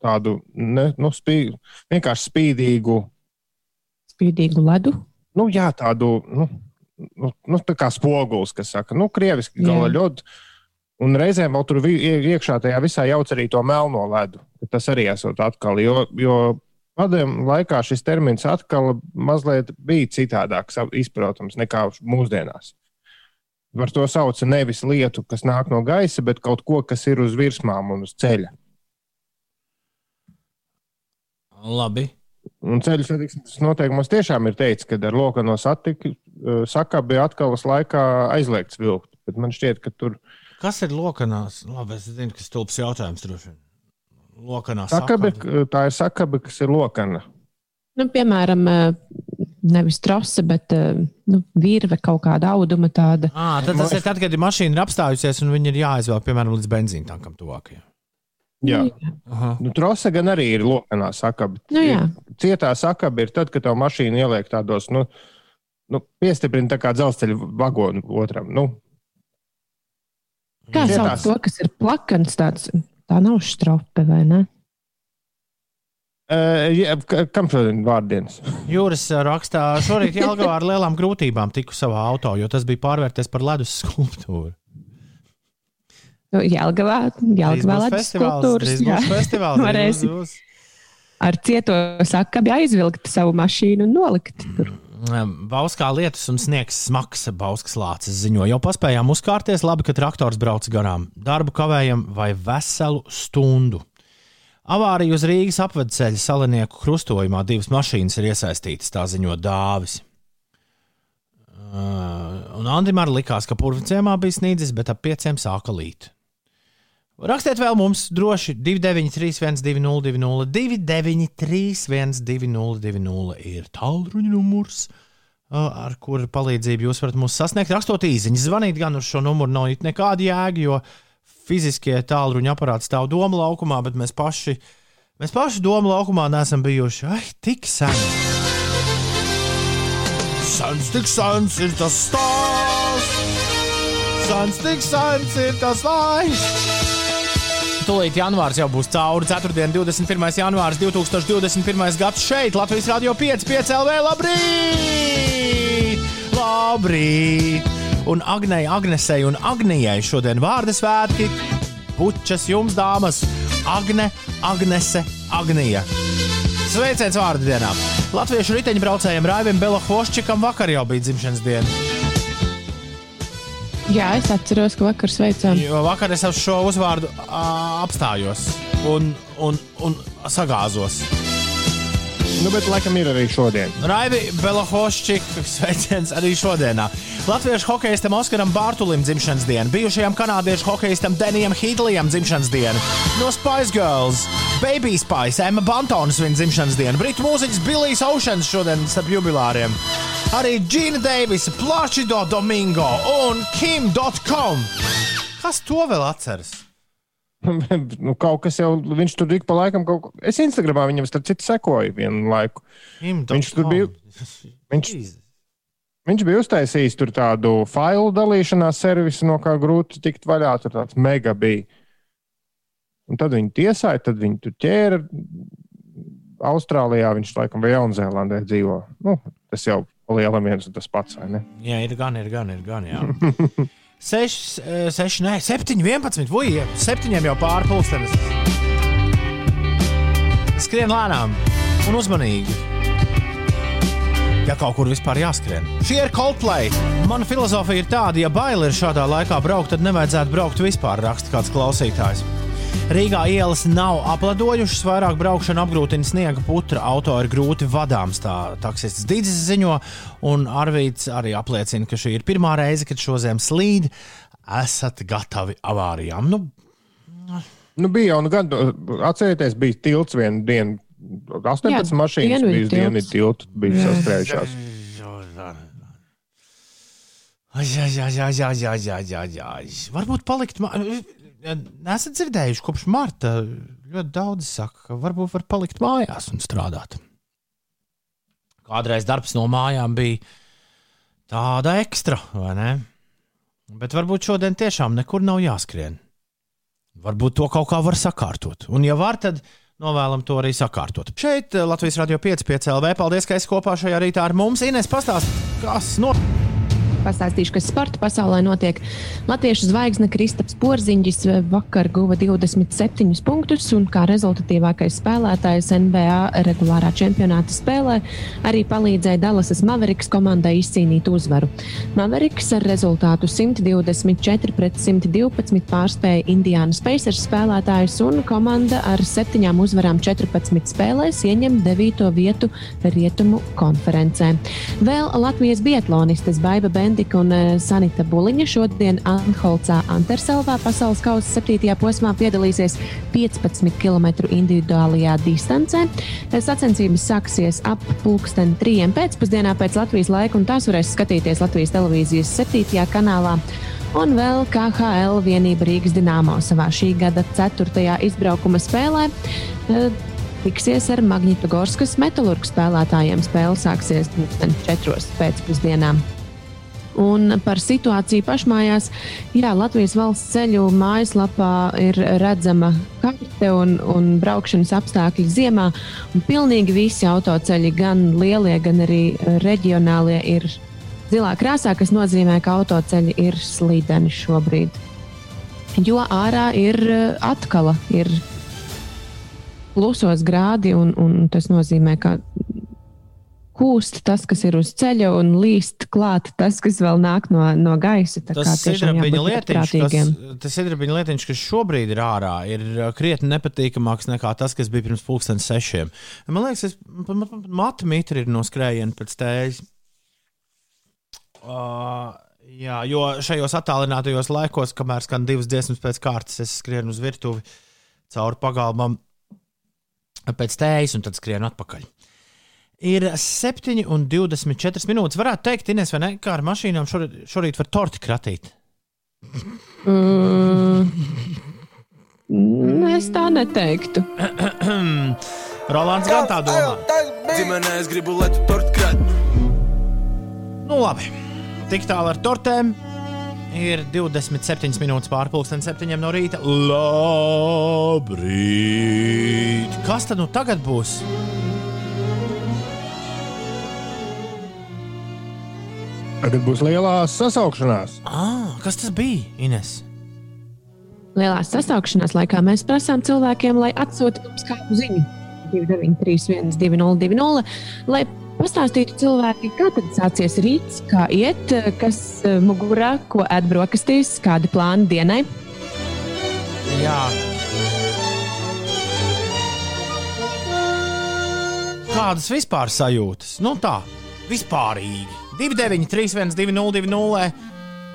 tādu ne, nu, spī, vienkārši spīdīgu Spīdīgu ledu. nu, jā, tādu nu, nu, nu, tā kā spogulis, kas saka, nu, krieviski Jā. Un reizēm vēl tur iekšā tajā visā jauc arī to melno ledu. Tas arī esot atkal, jo, jo padomju laikā šis termins atkal mazliet bija citādāk sav- izprotams nekā mūsdienās. Par to sauca nevis lietu, kas nāk no gaisa, bet kaut ko, kas ir uz virsmām un uz ceļa. Labi. Un ceļu satiksmes noteikumos tiešām ir teikts, ka ar lokano satiku sakabi atkalas laikā aizliegts vilkt. Bet man šķiet, ka tur Kas ir lokanās? Labi, es zinu, kas stulbs jautājums droši vien. Lokanā sakabi, sakabi. tā ir sakabi, kas ir lokana. Nu, piemēram, nevis trose, bet nu, virve kaut kāda auduma tāda. À, tad tas ir tad, kad ir mašīna ir apstājusies un viņi ir jāizvelk, piemēram, līdz benzīna tankam tuvākajam. Jā. Aha. Nu, trose gan arī ir lokanā sakabi. Nu, jā. Cietā sakabi ir tad, kad tev mašīna ieliek tādos, nu, nu piestiprina tā kā dzelzceļa vagonu otram. Nu, Kā Cietās. sauc to, kas ir plakans tāds? Tā nav strope, vai ne? uh, jā, ka- kam šodien vārdienas? Jūras rakstā, šorīt Jālgavā ar lielām grūtībām tiku savā auto, jo tas bija pārvērties par ledus skulptūru. Nu, Jelgavā, Jelgavā ledus skulptūras. jā. festivāls. drīz Varēsi būs. ar cieto sakabi aizvilkt savu mašīnu un nolikt tur. Bauskā lietus un sniegs smags, Bauskas lācis ziņo. Jau paspējām uzkārties, labi, ka traktors brauc garām. Darbu kavējam vai veselu stundu. Avārija uz Rīgas apvedceļa salinieku krustojumā divas mašīnas ir iesaistītas, tā ziņo dāvis. Uh, un Andrim arī likās, ka purvciemā bija snīdzis, bet ap pieciem sāka līt. Rakstiet vēl mums droši 293, 202, 293, 202, ir tālruņa numurs, ar kuru palīdzību jūs varat mūs sasniegt. Rakstot īsiņas, zvanīt gan uz šo numuru nav nekāda jēga, jo fiziskie tālruņa aparāti stāv doma laukumā, bet mēs paši, mēs paši doma laukumā neesam bijuši ai, tik sen. Sens tik sens ir tas stāsts, sens tik sens ir tas laiks. Tūlīt janvārs jau būs cauri. 4. un 21. janvārs 2021. gads šeit, Latvijas Rādio 5, 5 LV. Labrīt! Labrīt! Un Agnei, Agnesei un Agnijai šodien vārdu svētki. Puķas jums, dāmas! Agne, Agnese, Agnija! Sveiciens vārdu dienā! Latviešu riteņbraucējiem Raivim Belohvoščikam vakar jau bija dzimšanas diena. Jā, es atceros, ka vakar sveicām. Jo vakar es uz šo uzvārdu ā, apstājos un, un, un sagāzos. Nu, bet laikam ir arī šodien. Raivi Belohošķika sveiciens arī šodienā. Latviešu hokeistam Oskaram Bārtulim dzimšanas diena, bijušajam kanādiešu hokeistam Denijam Hīdlijam dzimšanas diena, no Spice Girls, Baby Spice, Emma Bantonas viņa dzimšanas diena, britu mūziķis Billijs Oceans šodien starp jubilāriem. Arī Džina Deivisa, Plačido Domingo un Kim.com. Kas to vēl atceras? nu, kaut kas jau, viņš tur ik pa laikam kaut ko. Es Instagramā viņam starp citu sekoju vienu laiku. Viņš tur bija- Viņš, viņš bija uztaisījis tur tādu failu dalīšanās servisu, no kā grūti tikt vaļā. Tur tāds mega bija. Un tad viņi tiesāja, tad viņi tur ķēra. Austrālijā viņš laikam vai Jaunzēlandē dzīvo. Nu, tas jau Lielam viens un tas pats? Jā, ir gan, ir gan, ir gan. Jā. 6, 6, nē, 7, 11. Vuj, 7 jau pārpusdienas. Skrien lēnām un uzmanīgi. Ja kaut kur vispār jāskrien. Šī ir Coldplay. Mana filozofija ir tāda, ja bail ir šādā laikā braukt, tad nevajadzētu braukt vispār, raksta kāds klausītājs. Rīgā ielas nav apladojušas, vairāk braukšana apgrūtina sniega putra. Auto ir grūti vadāms, tā taksists Digis ziņo, un Arvīts arī apliecina, ka šī ir pirmā reize, kad šo zem slīd. Esat gatavi avārijām. Nu, Nu, bija jau nu, gan, atcerieties, bija tilts vienu dienu. 18 Jā, mašīnas dienvidu bija dienvidu tiltu, bija sastrēgušās. Jā, jā, jā, jā, jā, jā, jā, jā. Varbūt palikt. Ma... Nesat dzirdējuši, kopš marta ļoti daudz saka, ka varbūt var palikt mājās un strādāt. Kādreiz darbs no mājām bija tāda ekstra, vai ne? Bet varbūt šodien tiešām nekur nav jāskrien. Varbūt to kaut kā var sakārtot. Un, ja var, tad novēlam to arī sakārtot. Šeit eh, Latvijas Rādio 5, 5 LV. Paldies, ka esi kopā šajā rītā ar mums. Ines, pastāst, kas notiek? Pastāstīšu, kas sporta pasaulē notiek. Latviešu zvaigzne Kristaps Porziņģis vakar guva 27 punktus un kā rezultatīvākais spēlētājs NBA regulārā čempionāta spēlē arī palīdzēja Dallasas Mavericks komandai izcīnīt uzvaru. Mavericks ar rezultātu 124 pret 112 pārspēja Indiānas Pacers spēlētājus un komanda ar septiņām uzvarām 14 spēlēs ieņem 9. vietu Rietumu konferencē. Vēl Latvijas biatlonistes Baiba Bendika un eh, Sanita Buliņa šodien Anholcā Anterselvā pasaules kausa 7. posmā piedalīsies 15 km individuālajā distancē. Eh, Sacensības sāksies ap pulksten 3. pēcpusdienā pēc Latvijas laika, un tās varēs skatīties Latvijas televīzijas 7. kanālā. Un vēl KHL vienība Rīgas Dienāmo savā šī gada 4. izbraukuma spēlē. eh, Tiksies ar Magnitogorskas metālurgu spēlētājiem. Spēle sāksies 4. pēcpusdienā. Un par situāciju pašmājās, jā, Latvijas valsts ceļu mājaslapā ir redzama karte un, un braukšanas apstākļi ziemā. Un pilnīgi visi autoceļi, gan lielie, gan arī reģionālie, ir zilā krāsā, kas nozīmē, ka autoceļi ir slīdeni šobrīd. Jo ārā ir eh, atkal ir plusos grādi, un, un tas nozīmē, ka kūst tas, kas ir uz ceļa, un līst klāt tas, kas vēl nāk no, no gaisa. Tā Tas sidrabiņa lietiņš, kas, tas sidrabiņa lietiņš, kas šobrīd ir ārā, ir uh, krietni nepatīkamāks nekā tas, kas bija pirms pusdienas sešiem. Man liekas, es matu mitri ir no skrējiena pēc tējas. Uh, jā, jo šajos attālinātajos laikos, kamēr skan divas dziesmas pēc kārtas, es skrienu uz virtuvi cauri pagalmam pēc tējas un tad skrienu atpakaļ. Ir 7,24 minūtes. Varētu teikt, Ines, vai ne? Kā ar mašīnām šorīt, šorīt var torti kratīt. Mm, es tā neteiktu. Rolands gan tā domā. Ģimenē es gribu, lai tu torti krāt. Nu, labi. Tik tālu ar tortēm. Ir 27 minūtes pārpusdienas, 7 no rīta. Labrīt! Kas tad nu tagad būs? Tagad būs lielās sasaukšanās. Ah, kas tas bija, Ines? Lielās sasaukšanās laikā mēs prasām cilvēkiem, lai atsūta mums kādu ziņu 293, 202, lai pastāstītu cilvēki, kā tad sācies rīts, kā iet, kas eh, mugurā, ko ēd brokastīs, kādi plāni dienai. Jā. Kādas vispār sajūtas? Nu tā, vispārīgi. 293, 202,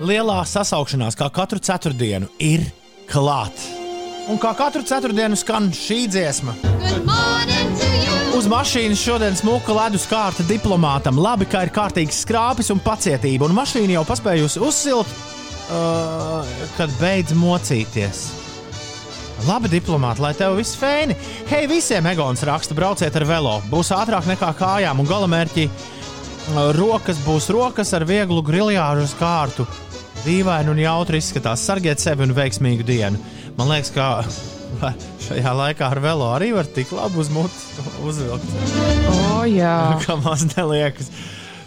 lielā sasaukšanās, kā katru ceturtdienu, ir klāta. Un kā katru ceturtdienu skan šī dziesma. Uz mašīnas šodien smuka ledus kārta diplomātam. Labi, ka ir kārtīgs skrāpes un pacietība, un mašīna jau paspējusi uzsilt, uh, kad beidz mocīties. Labi, diplomāti, lai tev viss fēni. Hei, visiem Egons raksta, brauciet ar velo. Būs ātrāk nekā kājām, un galamērķi rokas būs rokas ar vieglu griljāžu uz kārtu. Dīvaini un jautri izskatās. Sargiet sevi un veiksmīgu dienu. Man liekas, ka šajā laikā ar velo arī var tik labi uz mutes uzvilkt. O, jā. Kā maz neliekas.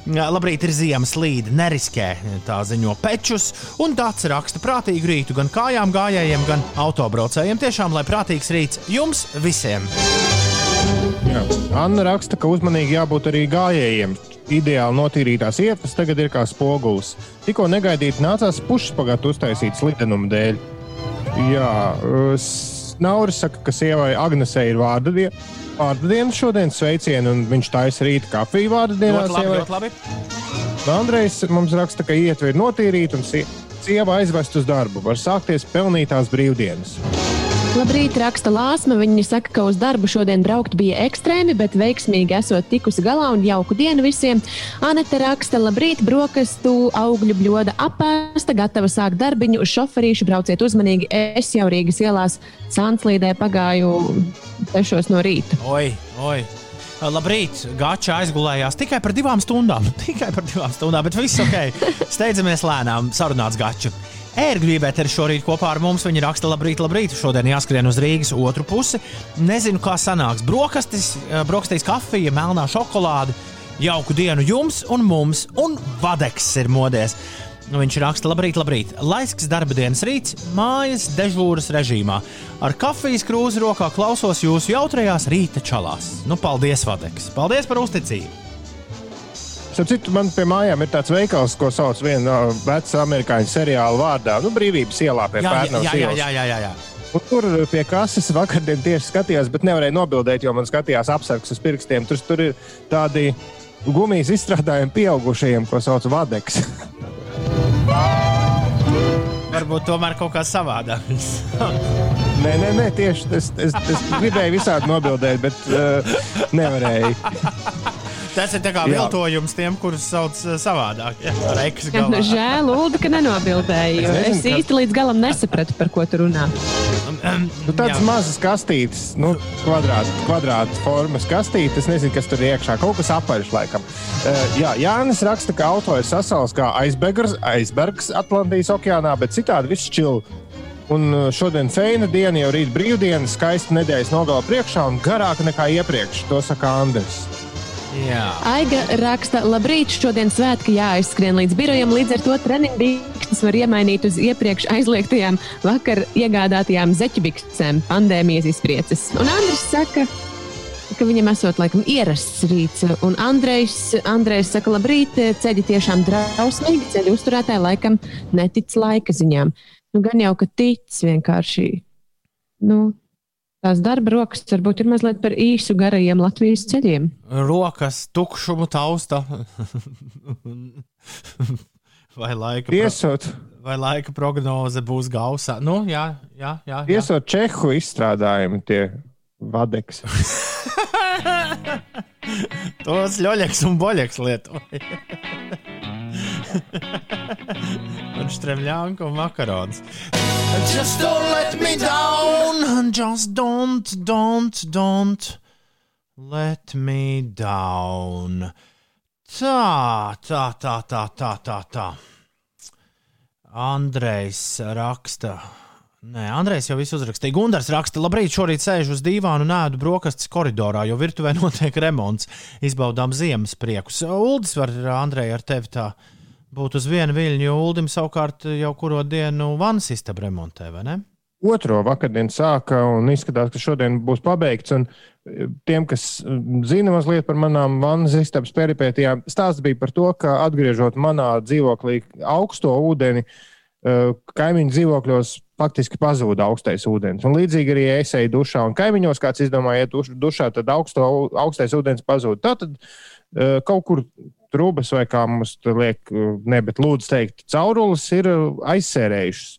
Labrīt, ir ziemas līde, neriskē, tā ziņo pečus. Un tāds raksta prātīgu rītu gan kājām gājējiem, gan autobraucējiem. Tiešām, lai prātīgs rīts jums visiem! Jā. Anna raksta, ka uzmanīgi jābūt arī gājējiem. Ideāli notīrītās iepas tagad ir kā spogulis. Tikko negaidīti nācās pušpagātu uztaisīt slidenuma dēļ. Jā, Nauris saka, ka sievai Agnesei ir vārda diena. Vārda diena šodien sveicienu, un viņš taisa rīta kafiju vārda dienā. Ļoti labi, ļoti labi. Andrejs mums raksta, ka ietver ir notīrīta un sie- sieva aizvest uz darbu. Var sākties pelnītās brīvdienas. Labrīt, raksta Lāsma. Viņa saka, ka uz darbu šodien braukt bija ekstrēmi, bet veiksmīgi esot tikusi galā un jauku dienu visiem. Anita raksta, labrīt, brokastu, augļu bļoda apēsta, gatava sākt darbiņu uz šoferīšu, brauciet uzmanīgi. Es jau Rīgas ielās Sanslīdē pagāju 6 no rīta. Oi, oi. Labrīt, Gāča aizgulējās tikai par divām stundām. Tikai par divām stundām, bet viss ok. Steidzamies lēnām, sarunāts Gāča. Ērgļībēt ir šorīt kopā ar mums. Viņa raksta, labrīt, labrīt. Šodien jāskrien uz Rīgas otru pusi. Nezinu, kā sanāks. Brokastis, eh, brokastīs kafija, melnā šokolāde. Jauku dienu jums un mums, un vadeks ir modies. Viņš raksta, labrīt, labrīt. Laisks darba dienas rīts, mājas dežūras režīmā. Ar kafijas krūzi rokā klausos jūsu jautrajās rīta čalās. Nu, paldies, Vadeks! Paldies par uzticību! Starp citu, man pie mājām ir tāds veikals, ko sauc uh, vecu amerikāņu seriālu vārdā. Nu, brīvības ielā pie Pērnavas jā, jā, ielas. jā, jā, jā, jā. Un tur pie kases vakardien tieši skatījās, bet nevarēja nobildēt, jo man skatījās apsargs uz pirkstiem. Tur, tur ir tādi gumijas izstrādājumi pieaugušajiem, ko sauc vadeks. Varbūt tomēr kaut kā savādāk. nē, nē, nē, tieši tas es, es gribēju visādi nobildēt, bet uh, nevarēju. Tas ir kā viltojums tiem, kurus sauc uh, savādāk. Jā, Jā, nu, Žēl, Ulu, ka nenobildēju. jo Es nezinu, Es ka- īsti līdz galam nesapratu, par ko tu runā. Nu, tādas Jā. mazas kastītes, nu, kvadrāta kvadrāt formas kastītes. Es nezinu, kas tur iekšā. Kaut kas apaļš, laikam. Uh, jā, Jānis raksta, ka auto ir sasals kā aizbergs, aizbergs Atlantijas okeānā, bet citādi viss čil. Un uh, šodien feina diena, jau rīt brīvdiena, skaista nedēļas nogala priekšā un garāka nekā iepriekš. To saka Andris. Jā. Aiga raksta, labrīt, šodien svētki jāaizskrien līdz birojam, līdz ar to treniņbikstes var iemainīt uz iepriekš aizliegtajām vakar iegādātajām zeķibiksēm pandēmijas izprieces. Un Andris saka, ka viņam esot laikam ierasts rīts. Un Andrejs, Andrejs saka, labrīt, ceļi tiešām drausmīgi, ceļu uzturētāji laikam netic laika ziņām. Nu, gan jau, ka tic vienkārši. Nu, Tās darba rokas varbūt ir mazliet par īsu garajiem Latvijas ceļiem. Rokas tukšumu tausta. Vai laika, pro... Iesot, vai laika prognoze būs gausā? Nu, jā, jā, jā. jā. iesot čehu izstrādājumi tie vadeks. Tos ļoļaks un boļaks lietoja. un stremļānku un makarons. Just don't let me down. Just don't, don't, don't let me down. Tā, tā, tā, tā, tā, tā. tā. Andrejs raksta. Nē, Andrejs jau visu uzrakstīja. Gunārs raksta, labrīt, šorīt sēžu uz dīvānu un ēdu brokastis koridorā, jo virtuvē notiek remonts. Izbaudām ziemas priekus. Uldis var, Andrej, ar tevi tā būt uz vienu viļņu, jo Uldim savukārt jau kuro dienu vannas istabu remontē, vai ne? Otro vakardienu sāka un izskatās, ka šodien būs pabeigts. Un e, tiem, kas mm, zina mazliet par manām vannas istabas peripētijām, stāsts bija par to, ka atgriežot manā dzīvoklī augsto ūdeni, e, kaimiņu dzīvokļos faktiski pazuda augstais ūdens. Un līdzīgi arī es eju dušā, un kaimiņos kāds izdomāja iet duš- dušā, tad augsto, augstais ūdens pazūd. Tātad e, kaut kur trūkas vai kā mums te liek, ne, bet lūdzu teikt, caurules ir e, aizsērējušas.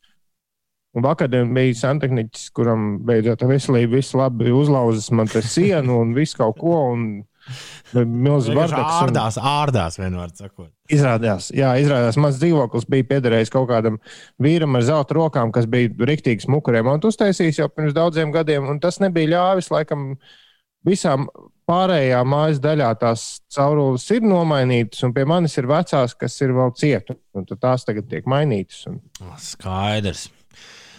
Un vakardien bija santehniķis, kuram beidzot ar veselību viss labi uzlauzis man te sienu un visu kaut ko. Un, Milzīgi Vienkārši vardaks. un- Ārdās, ārdās, vienmēr sakot. Izrādījās, jā, izrādījās, mans dzīvoklis bija piederējis kaut kādam vīram ar zelta rokām, kas bija rīktīgi smuku remontu uztaisījis jau pirms daudziem gadiem. un Tas nebija ļāvis laikam visām pārējām mājas daļā tās caurules ir nomainītas, un pie manis ir vecās, kas ir vēl cietu. Tās tagad tiek mainītas. Un... Skaidrs.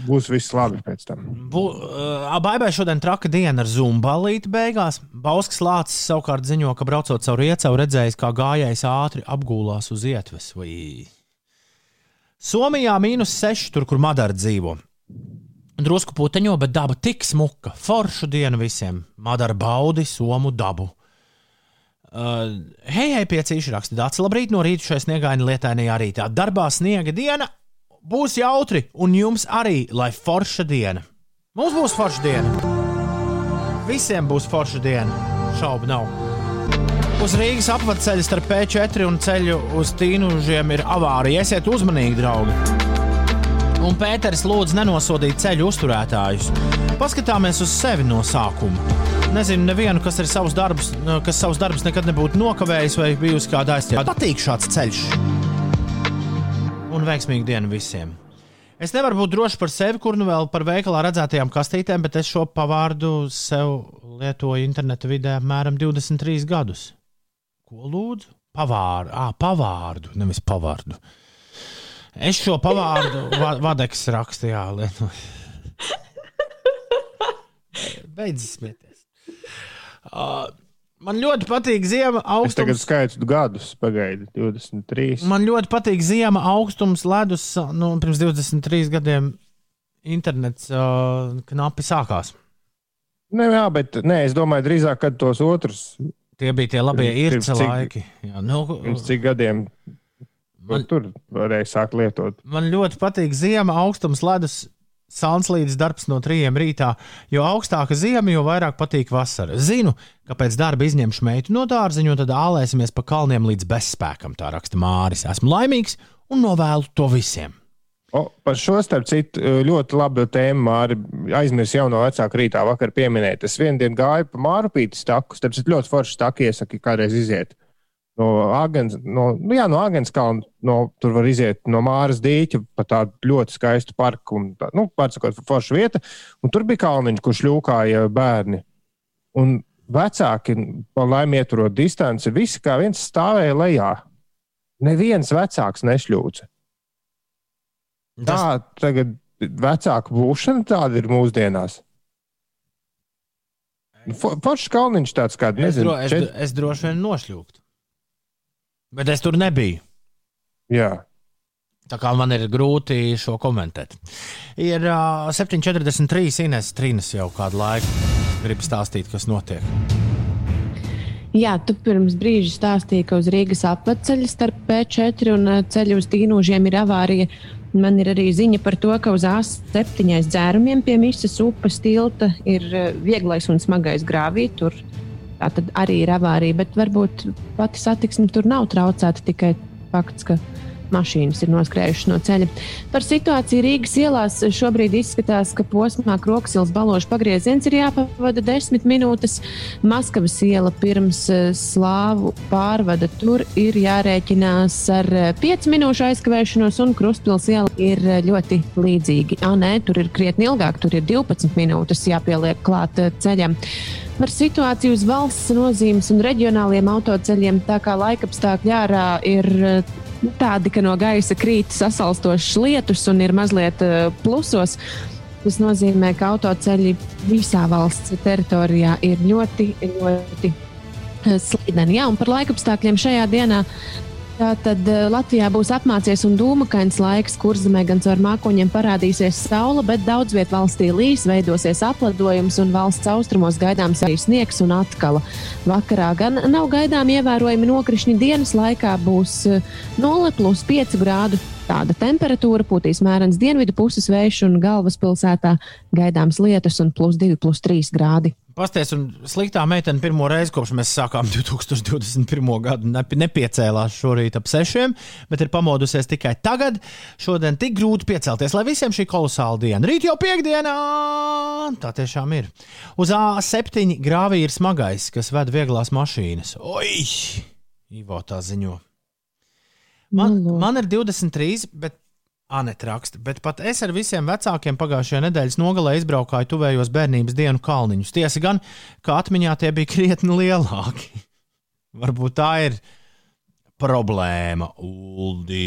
Būs viss labi pēc tam. Bu, uh, Baibai šodien traka diena ar zumbalīti beigās. Bauskas lācis savukārt ziņo, ka braucot caur iecauru redzējis, kā gājējs ātri apgūlās uz ietves. Vai... Somijā mīnus 6, tur, kur Madara dzīvo. Drusku puteņo, bet daba tik smuka. Foršu dienu visiem. Madara baudi somu dabu. Uh, hei, hei, piecīši raksta Dārts. Labrīt, no rīta šai sniegaini lietainajā rītā. Darbā sniega diena būs jautri, un jums arī, lai forša diena. Mums būs forša diena. Visiem būs forša diena. Šaubu nav. Uz Rīgas apceļa starp P4 un ceļu uz Tīnužiem ir avārija. Esiet uzmanīgi, draugi! Un Pēters lūdz nenosodīt ceļu uzturētājus. Paskatāmies uz sevi no sākuma. Nezinu, nevienu, kas ir savus darbus, kas savus darbus nekad nebūtu nokavējis vai bijusi kāda aizķerta. Patīk šāds ceļš. Un veiksmīgu dienu visiem! Es nevaru būt drošs par sevi, kur nu vēl par veikalā redzētajām kastītēm, bet es šo pavārdu sev lietoju interneta vidē apmēram 23 gadus. Ko lūdzu? Pavārdu, ah, pavārdu, nevis pavārdu. Es šo pavārdu va vadeks rakstījā lietoju. Beidzis smieties. Uh, Man ļoti patīk zima augstums. Es tagad skaitu gadus, pagaidi, 23. Man ļoti patīk zima augstums, ledus. Nu, pirms 23 gadiem internets uh, knapi sākās. Ne, jā, bet nē, es domāju, drīzāk, kad tos otrus. Tie bija tie labie īrca laiki. Jā, nu, pirms cik gadiem man, tur varēja sākt lietot? Man ļoti patīk zima augstums, ledus Sanslīdes darbs no trījiem rītā, jo augstāka zima, jo vairāk patīk vasara. Zinu, ka pēc darba izņemšu meitu no dārziņa, un tad ālēsimies pa kalniem līdz bezspēkam, tā raksta Māris. Esmu laimīgs un novēlu to visiem. O, par šo starp citu ļoti labu tēmu Māri aizmirsu jau no vecāka rītā vakar pieminēt. Es vienu dienu gāju pa Mārupītas taku, starp citu ļoti forši taki iesaki kādreiz iziet no Agens, no, nu jā, no Agens kalna, no, tur var iziet no Māras dīķa pa tādu ļoti skaistu parku un, tā, nu, pārsakot, forša vieta. Un tur bija kalniņš, kur šļūkāja bērni. Un vecāki, laimi ieturot distanci, visi kā viens stāvēja lejā. Neviens vecāks nešļūca. Tas... Tā tagad vecāku būšana tāda ir mūsdienās. Foršs kalniņš tāds kāds, nezinu. Es, dro, es, es droši vien nošļūktu. Bet es tur nebiju. Jā. Tā kā man ir grūti šo komentēt. Ir uh, 7,43 Ines Trīnas jau kādu laiku. Gribu stāstīt, kas notiek. Jā, tu pirms brīža stāstīji, ka uz Rīgas apceļa starp P4 un ceļu uz Tīnožiem ir avārija. Man ir arī ziņa par to, ka uz A7 dzērumiem pie Misas upes tilta ir vieglais un smagais grāvī. Tur Tā tad arī ir avārija, bet varbūt pati satiksme tur nav traucēta tikai fakts, ka mašīnas ir noskrējušas no ceļa. Par situāciju Rīgas ielās šobrīd izskatās, ka posmā Kroksils balošu pagrieziens ir jāpavada desmit minūtes. Maskavas iela pirms eh, slāvu pārvada tur ir jārēķinās ar eh, piecu minūšu aizkavēšanos, un Krustpils iela ir eh, ļoti līdzīgi. Ah, nē, tur ir krietni ilgāk, tur ir 12 minūtes jāpieliek klāt ceļam par situāciju uz valsts nozīmes un reģionāliem autoceļiem. Tā kā laikapstākļi ārā ir nu, tādi, ka no gaisa krīt sasalstošs lietus un ir mazliet uh, plusos. Tas nozīmē, ka autoceļi visā valsts teritorijā ir ļoti, ļoti slideni. Jā, un par laikapstākļiem šajā dienā Tātad eh, Latvijā būs apmācies un dūmakains laiks, kur zemē gan caur mākoņiem parādīsies saule, bet daudz vietā valstī līs, veidosies apledojums un valsts austrumos gaidāms arī sniegs un atkala. Vakarā gan nav gaidām ievērojami nokrišņi dienas laikā, būs 0 eh, plus 5 grādu. Tāda temperatūra pūtīs mērens dienvidu puses vējš un galvaspilsētā gaidāms lietus un plus 2, plus 3 grādi. Pasties, un sliktā meitene pirmo reizi, kopš mēs sākām 2021. gadu, nepiecēlās šorīt ap sešiem, bet ir pamodusies tikai tagad. Šodien tik grūti piecelties, lai visiem šī kolosāla diena. Rīt jau piekdienā! Tā tiešām ir. Uz A7 grāvī ir smagais, kas ved vieglās mašīnas. Oi! Ivo tā ziņo. Man, man ir 23, bet Anita raksta, bet pat es ar visiem vecākiem pagājušajā nedēļas nogalē izbraukāju tuvējos bērnības dienu kalniņus. Tiesa gan, ka atmiņā tie bija krietni lielāki. Varbūt tā ir problēma, Uldī.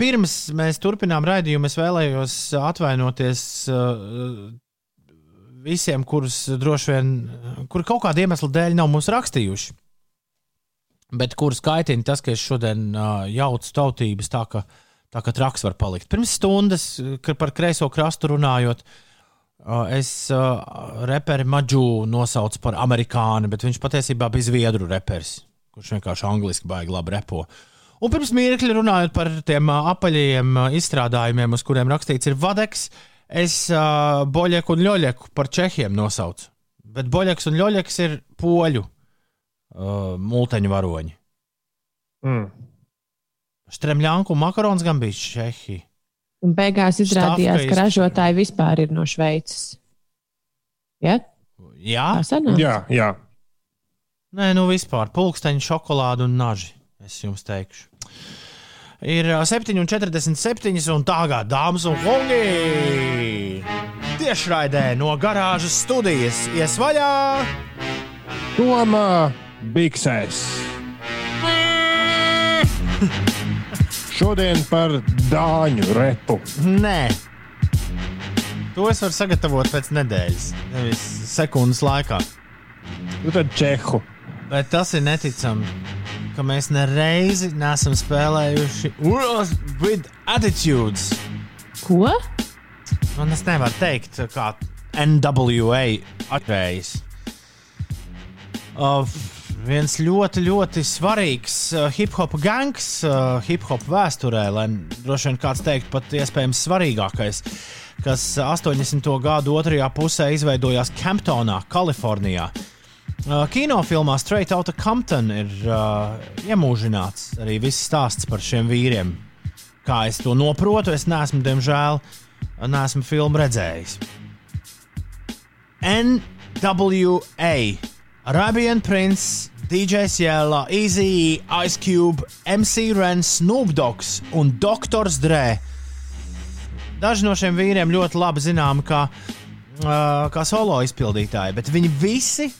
Pirms mēs turpinām raidījumu, es vēlējos atvainoties uh, visiem, kurus droši vien, kur kaut kāda iemesla dēļ nav mums rakstījuši. Bet kurus kaitina tas, ka es šodien uh, jaucu tautības tā, ka, tā, ka traks var palikt. Pirms stundas, kad par kreiso krastu runājot, uh, es uh, reperi Maģu nosaucu par amerikāni, bet viņš patiesībā bija zviedru reperis, kurš vienkārši angliski baigi labi repo. Un pirms mirkļa runājot par tiem uh, apaļajiem uh, izstrādājumiem, uz kuriem rakstīts ir vadeks, es uh, Boļeku un Ļoļeku par čehiem nosaucu. Bet Boļeks un Ļoļeks ir poļu uh, multeņu varoņi. Mm. Stremļānku un makarons gan bija čehi. Un beigās izrādījās, Štafka ka ražotāji vispār ir no Šveices. Ja? Jā. Jā, jā. nē, nu vispār pulksteņi, šokolāde un naži. Es jums teikšu. Ir ā, 7,47 un tagad, dāmas un kungi, tiešraidē no garāžas studijas iesvaļā. Tomā biksēs. Šodien par dāņu repu. Nē, to es varu sagatavot pēc nedēļas, nevis sekundes laikā. Nu tad čehu. Bet tas ir neticami, ka mēs nereizi neesam spēlējuši World with Attitudes. Ko? Man es nevaru teikt, kā NWA atvējas. Uh, viens ļoti, ļoti svarīgs uh, hip hop gangs uh, hip hop vēsturē, lai droši vien kāds teikt, pat iespējams svarīgākais, kas 80. gadu otrajā pusē izveidojās Camptonā, Kalifornijā. Uh, kinofilmā Straight Outta Compton ir uh, iemūžināts arī viss stāsts par šiem vīriem. Kā es to noprotu, es neesmu, diemžēl, neesmu filmu redzējis. NWA, Arabian Prince, DJ Ciela, Easy, Ice Cube, MC Ren, Snoop Dogs un Doktors Dre. Daži no šiem vīriem ļoti labi zināmi kā, uh, kā solo izpildītāji, bet viņi visi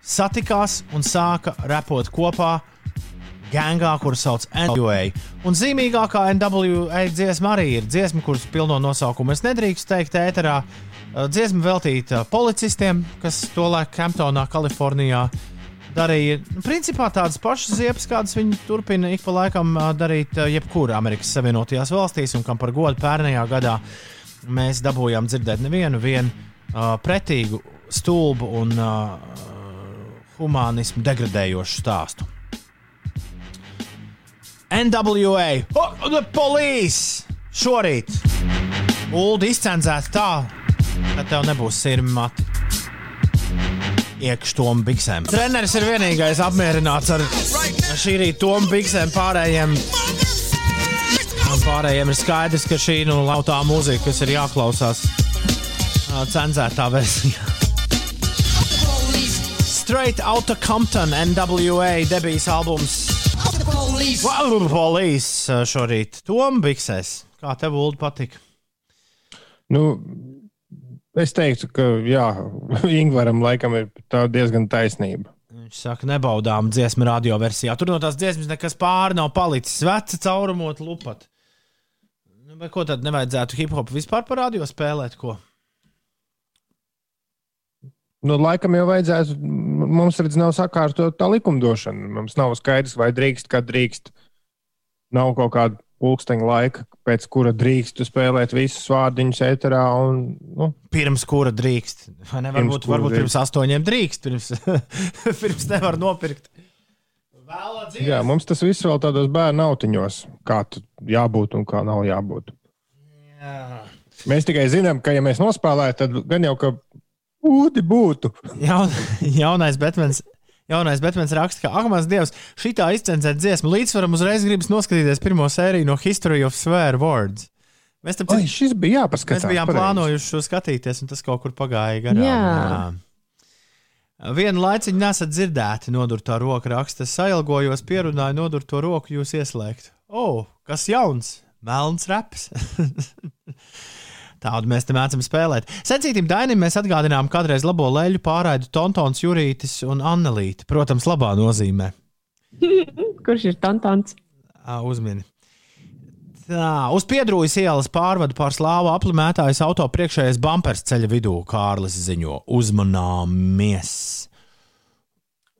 satikās un sāka repot kopā gangā, kuras sauc NWA. Un zīmīgākā NWA dziesma arī ir dziesma, kuras pilno nosaukumu es nedrīkstu teikt ēterā. Uh, Dziesma veltīta policistiem, kas tolaik Kemptonā, Kalifornijā darīja nu, principā tādas pašas ziepes, kādas viņi turpina ik pa laikam uh, darīt uh, jebkurā Amerikas Savienotajās valstīs, un kam par godu pērnējā gadā mēs dabūjām dzirdēt nevienu vienu, uh, pretīgu, stulbu un uh, humānismu degradējošu stāstu. NWA, oh, the police! Šorīt Ulu izcenzēta tā, ka tev nebūs sirmi mati. Iekšā tom biksēm. Treneris ir vienīgais apmierināts ar šī rīta tom biksēm pārējiem. Un Pārējiem ir skaidrs, ka šī nu, lautā mūzika, kas ir jāklausās cenzētā versijā. Straight Outta Compton, NWA debijas albums. Police ā, šorīt. Tom biksēs. Kā tev, Ulu, patika? Nu, es teiktu, ka jā, Ingūram laikam ir tā diezgan taisnība. Viņš saka, nebaudām dziesmu radioversijā. Tur no tās dziesmas nekas pāri nav palicis. Veca caurumot, lupat. Nu, bet ko tad nevajadzētu hip hop vispār par radio spēlēt? Ko? Nu, laikam jau vajadzētu, mums redz, nav sakārtot tā likumdošana. Mums nav skaidrs, vai drīkst, kad drīkst. Nav kaut kāda pulksteņa laika, pēc kura drīkst spēlēt visus vārdiņus eterā. Un, nu, Pirms kura drīkst. Vai ne? Pirms Varbūt, kura varbūt drīkst. pirms astoņiem drīkst. Pirms, pirms nevar nopirkt. Jā, mums tas viss vēl tādos bērnu autiņos, kā tur jābūt un kā nav jābūt. Jā. Mēs tikai zinām, ka, ja mēs nospēlējam, tad gan jau ka ūdi būtu. Jaun, jaunais Batmans. Jaunais Batmans raksta, ka, ak, mans dievs, šī tā izcensēta dziesma līdzsvaram uzreiz gribas noskatīties pirmo sēriju no History of Swear Words. Mēs tam Ai, šis bija jāpaskatās. Mēs bijām pareizi. plānojuši šo skatīties, un tas kaut kur pagāja garām. Jā. Vienu laiciņu nesat dzirdēti, nodurtā roka raksta. Es sailgojos, pierunāju nodurto roku jūs ieslēgt. O, oh, kas jauns? Melns reps. Tādu mēs te mēdzam spēlēt. Secītim Dainim mēs atgādinām kādreiz labo leļu pārraidu Tontons, Jurītis un Annelīti. Protams, labā nozīmē. Kurš ir Tantants? Ā, Uzmini. Tā, uz Piedrūjas ielas pārvadu pār slāvu aplimētājas auto priekšējais bumpers ceļa vidū, Kārlis ziņo. Uzmanāmies!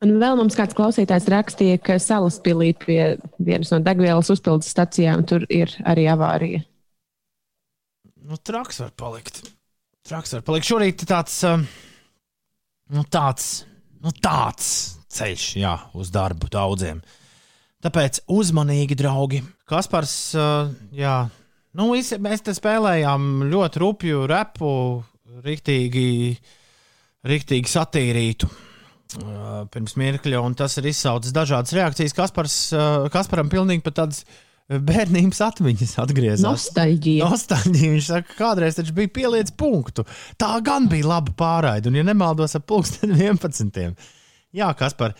Un vēl mums kāds klausītājs rakstīja, ka salaspīlī pie vienas no degvielas uzpildes stacijām tur ir arī avārija. Nu, traks var palikt. Traks var palikt. Šorīt tāds, um, nu, tāds, nu, tāds ceļš, jā, uz darbu daudziem. Tāpēc uzmanīgi, draugi. Kaspars, uh, jā, nu, mēs te spēlējām ļoti rupju repu, riktīgi, riktīgi satīrītu. Uh, pirms mirkļa, un tas ir izsaucis dažādas reakcijas. Kaspars, uh, Kasparam pilnīgi pat tādas bērnības atmiņas atgriezās. Nostalģija. Nostalģija. Viņš saka, kādreiz taču bija pieliec punktu. Tā gan bija laba pārraide, un, ja nemaldos, ap pulksten 11. Jā, Kaspar,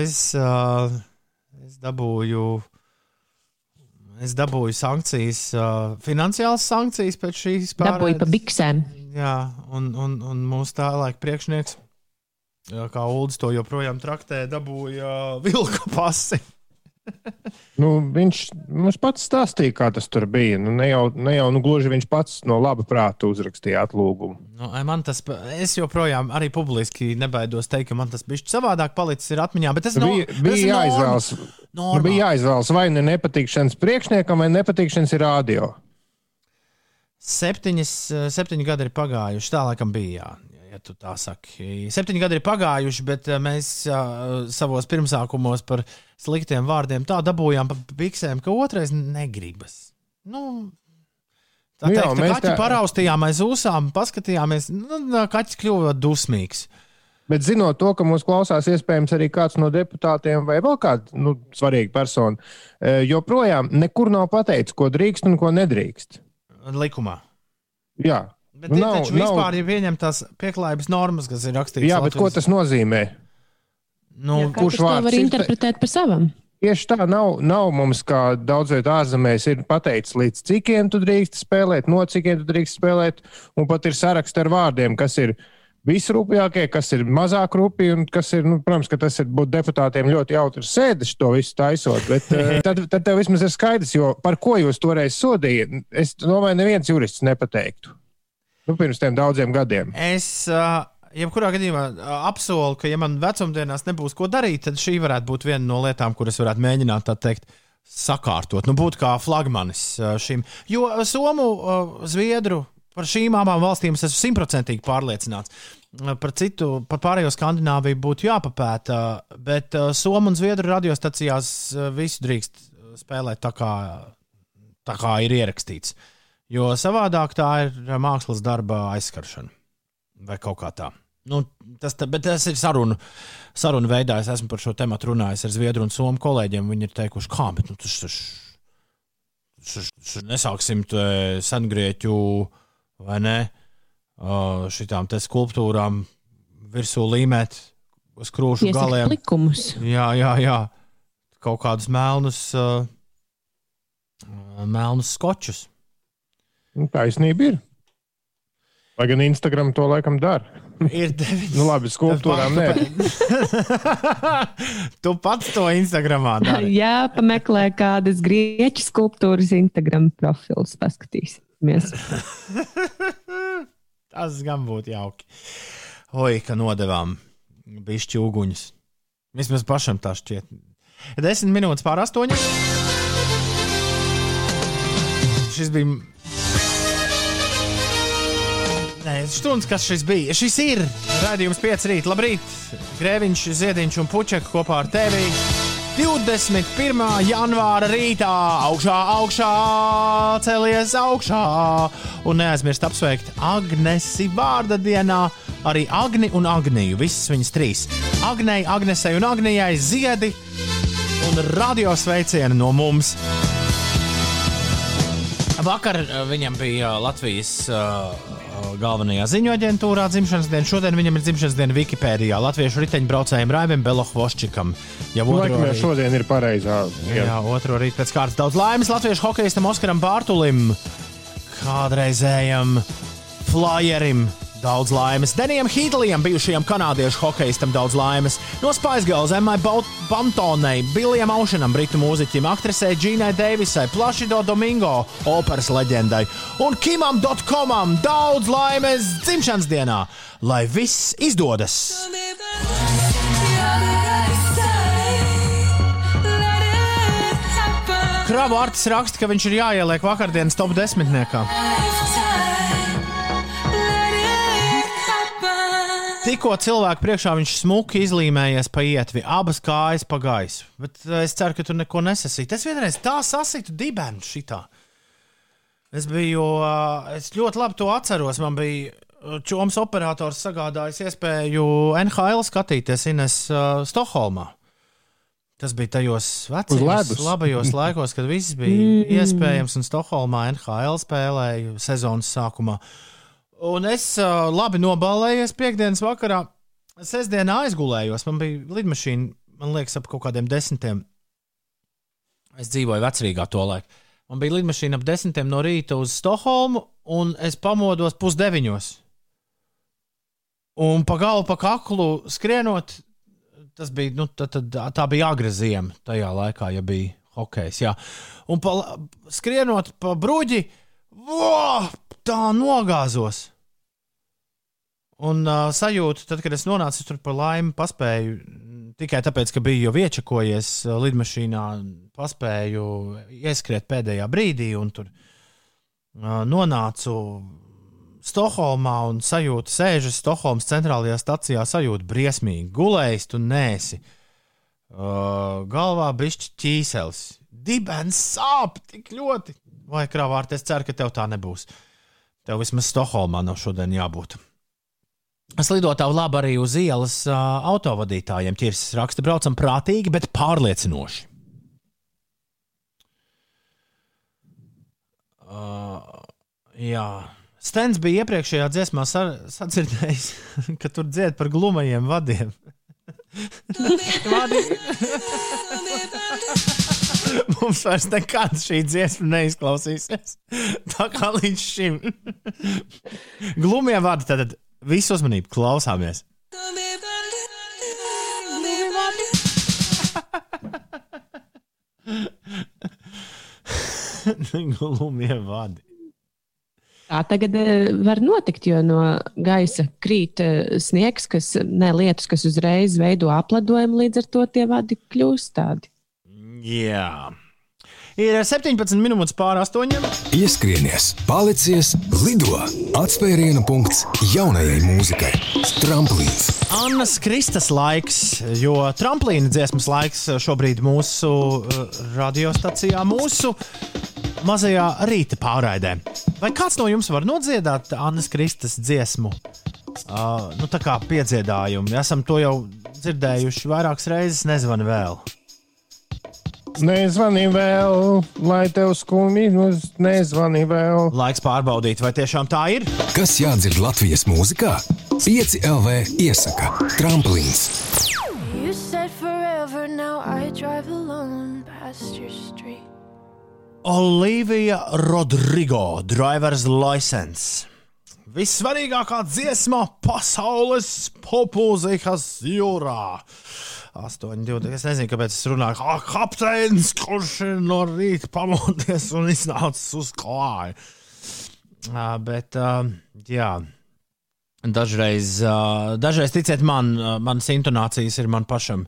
es, uh, es dabūju. Es dabūju sankcijas, uh, finansiālas sankcijas pēc šīs Dabūju pa biksēm. Jā, un, un, un mūsu tā laika priekšnieks, jā, kā Ulas to joprojām traktē, dabūja uh, vilka pasi. Nu, viņš mums pats stāstīja, kā tas tur bija. Nu, ne jau, ne jau nu, gluži viņš pats no laba prāta uzrakstīja atlūgumu. Nu, man tas, es joprojām arī publiski nebaidos teikt, ka man tas bija savādāk palicis ir atmiņā, bet tas no, bija, bija jāizvēlas. Nu, bija jāizvēlas vai nu nepatikšanas priekšniekam, vai nepatikšanas ir rādio. Septiņas, eh, septiņi gadi ir pagājuši. Tā laikam bija. Jā, ja tu tā saki. Septiņi gadi ir pagājuši, bet eh, mēs uh, savos pirmsākumos par sliktiem vārdiem tā dabūjām pa piksēm, ka otrais negribas. Nu, tā Nu jā, teikt, mēs kaķi tā- paraustījām aiz ūsām, paskatījāmies, nu, kaķis kļuva dusmīgs. Bet zinot to, ka mūs klausās iespējams arī kāds no deputātiem vai vēl kāda nu, svarīga persona, eh, joprojām nekur nav pateicis, ko drīkst un ko nedrīkst. Likumā. Jā, Bet Nu, ir nav- taču nav- vispār ir pieņemtās pieklājības normas, kas ir rakstītas. jā bet ko tas nozīmē? Nu, Jā, kurš vārds var interpretēt par savam? Tieši tā nav, nav mums, kā daudzviet ārzemēs, ir pateicis, līdz cikiem tu drīkst spēlēt, no cikiem tu drīkst spēlēt, un pat ir saraksts ar vārdiem, kas ir visrūpīgākie, kas ir mazāk rūpīgi, un kas ir, nu, protams, ka tas ir būt deputātiem ļoti jautrs sēdes to visu taisot, bet eh, tad, tad tev vismaz ir skaidrs, jo par ko jūs toreiz sodījāt, es domāju, neviens jurists nepateiktu. Nu, pirms tiem daudziem gadiem. Es, uh, jebkurā gadījumā, uh, apsolu, ka, ja man vecumdienās nebūs ko darīt, tad šī varētu būt viena no lietām, kuras varētu mēģināt tā teikt. Sakārtot, nu, būt kā flagmanis uh, šim. Jo uh, Somu, uh, Zviedru, par šīm abām valstīm es esmu simtprocentīgi pārliecināts. Uh, Par citu, par pārējo Skandināviju būtu jāpapēta, bet uh, Somu un Zviedru radiostacijās uh, visu drīkst uh, spēlēt tā kā, tā kā ir ierakstīts. Jo savādāk tā ir mākslas darba aizskaršana. Vai kaut kā tā. Nu, tas, ta- bet tas ir sarunu, sarunu veidā. Es esmu par šo tēmu runājis ar Zviedru un Somu kolēģiem. Viņi ir teikuši, kā, bet nu, tas, tas nesāksim te sengrieķu vai ne šitām te skulptūrām virsū līmēt uz krūšu Iesaka galiem. likumus. Jā, jā, jā. Kaut kādus melnus, uh, melnus skočus. Nu, taisnība ir. Lai gan Instagram to laikam dara. Ir deviņas. Nu, labi, skulptūrām nē. tu pats to Instagramā dari. Jā, pameklē kādas grieķu skulptūras Instagram profils, paskatīsimies. Tas gan būtu jauki. Oi, ka nodevām bišķi uguņus. Vismaz pašam tā šķiet. Desmit minūtes pār astoņiem. Šis bija. Nē, stundas, kas šis bija. Šis ir rādījums 5 rīt. Labrīt! Grēviņš, Ziediņš un Puķeka kopā ar tevi. 21. janvāra rītā augšā, augšā, celies augšā. Un neaizmirst apsveikt Agnesi vārda dienā, arī Agni un Agniju. Visas viņas trīs. Agnei, Agnesei un Agnijai ziedi un radio sveicieni no mums. Vakar eh, viņam bija Latvijas uh, galvenajā ziņu aģentūrā dzimšanas diena. Šodien viņam ir dzimšanas diena Wikipēdijā. Latviešu riteņbraucējiem Raivim Belohvoščikam. Jau Nu, jau rītu- šodien ir pareizā. Jā, otro rītu pēc kārtas daudz laimes latviešu hokeistam Oskaram Bārtulim, kādreizējam flyerim, Daudz laimes. Denijam Hīdlijam, bijušajam kanādiešu hokeistam, daudz laimes. No Girls, Emmai Bantonai, Billijam Aušanam, britu mūziķim, aktrisei Džīnai Deivisai, Plašido Domingo, operas leģendai un Kimam Dotkomam daudz laimes dzimšanas dienā, lai viss izdodas! Kravu Artis raksta, ka viņš ir jāieliek vakardienas top desmitniekā. Tikko cilvēku priekšā viņš smuki izlīmējies pa ietvi, abas kājas pa gaisu. Bet eh, es ceru, ka tu neko nesasīti. Es vienreiz tā sasītu dibenu šitā. Es biju, eh, es ļoti labi to atceros. Man bija eh, čoms operators sagādājis iespēju NHL skatīties Ines uh, Stokholmā. Tas bija tajos vecajos, labajos laikos, kad viss bija iespējams, un Stokholmā NHL spēlēja sezonas sākumā. Un es uh, labi nobalējies piekdienas vakarā. Sestdienā aizgulējos. Man bija lidmašīna, man liekas, ap kaut kādiem desmitiem. Es dzīvoju vecrīgā to laiku. Man bija lidmašīna ap desmitiem no rīta uz Stokholmu, un es pamodos pusdeviņos. Un pa galvu, pa kaklu skrienot, tas bija, nu, tā, tā, tā bija agra ziema tajā laikā, ja bija hokejs. Jā. Un pa, skrienot pa bruģi, vo, tā nogāzos. Un uh, sajūta, tad, kad es nonācu tur par laimi, paspēju tikai tāpēc, ka biju jau iečakojies uh, lidmašīnā, paspēju ieskriet pēdējā brīdī, un tur uh, nonācu Stokholmā un sajūta, sēžas Stokholmas centrālajā stacijā, sajūta briesmīgi. Gulējis, tu nēsi. Uh, galvā bišķi ķīselis. Dibens sāp tik ļoti. Vai kravārt, es ceru, ka tev tā nebūs. Tev vismaz Stokholmā nav šodien jābūt. Slidotāju labi arī uz ielas uh, autovadītājiem. Tirsis raksta, braucam prātīgi, bet pārliecinoši. Uh, jā. Stens bija iepriekšējā dziesmā sa- sadzirdējis, ka tur dzied par glumajiem vadiem. Vadi. Mums vairs nekad šī dziesma neizklausīsies. Tā kā līdz šim. Glumie vārdi, tad visu uzmanību klausāmies. Glumie vārdi. Tā tagad eh, var notikt, jo no gaisa krīt eh, sniegs, kas ne lietus, kas uzreiz veido apladojumu, līdz ar to tie vadi kļūst tādi. Jā. Ir 17 minūtes pāri astoņiem. Ieskrienies, palicies, lido! Atspērienu punkts jaunajai mūzikai. Tramplīns! Annas Kristas laiks, jo tramplīna dziesmas laiks šobrīd mūsu uh, radiostacijā, mūsu mazajā rīta pārraidē. Vai kāds no jums var nodziedāt Annas Kristas dziesmu? Uh, nu, tā kā piedziedājumu. Esam to jau dzirdējuši vairākas reizes, nezvanu vēl. Nezvani vēl, lai tev skumji, nezvani vēl. Laiks pārbaudīt, vai tiešām tā ir. Kas jādzird Latvijas mūzikā? 5 LV iesaka Tramplīns! You said forever, now I drive alone past your street. Olivija Rodrigo, driver's license. Vissvarīgākā dziesma pasaules popmūzikas jūrā. 8,20. Es nezinu, kāpēc es runāju. Kā kapteinis, kurš no rīta pamodies un iznācis uz klāja. Uh, bet, uh, jā. Dažreiz, uh, dažreiz, ticiet man, uh, manas intonācijas ir man pašam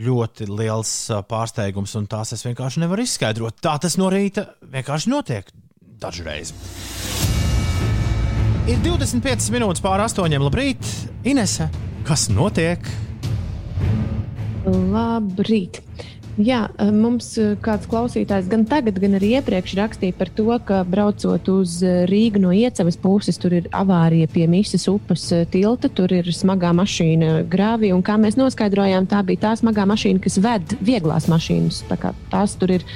ļoti liels uh, pārsteigums, un tās es vienkārši nevaru izskaidrot. Tā tas no rīta vienkārši notiek dažreiz. Ir 25 minūtes pāri astoņiem. Labrīt, Inese! Kas notiek? Labrīt! Jā, mums kāds klausītājs gan tagad, gan arī iepriekš rakstīja par to, ka braucot uz Rīgu no iecavas puses, tur ir avārija pie Mīsas upes tilta, tur ir smagā mašīna grāvī. Un kā mēs noskaidrojām, tā bija tā smagā mašīna, kas ved vieglās mašīnas. Tā Tās tur ir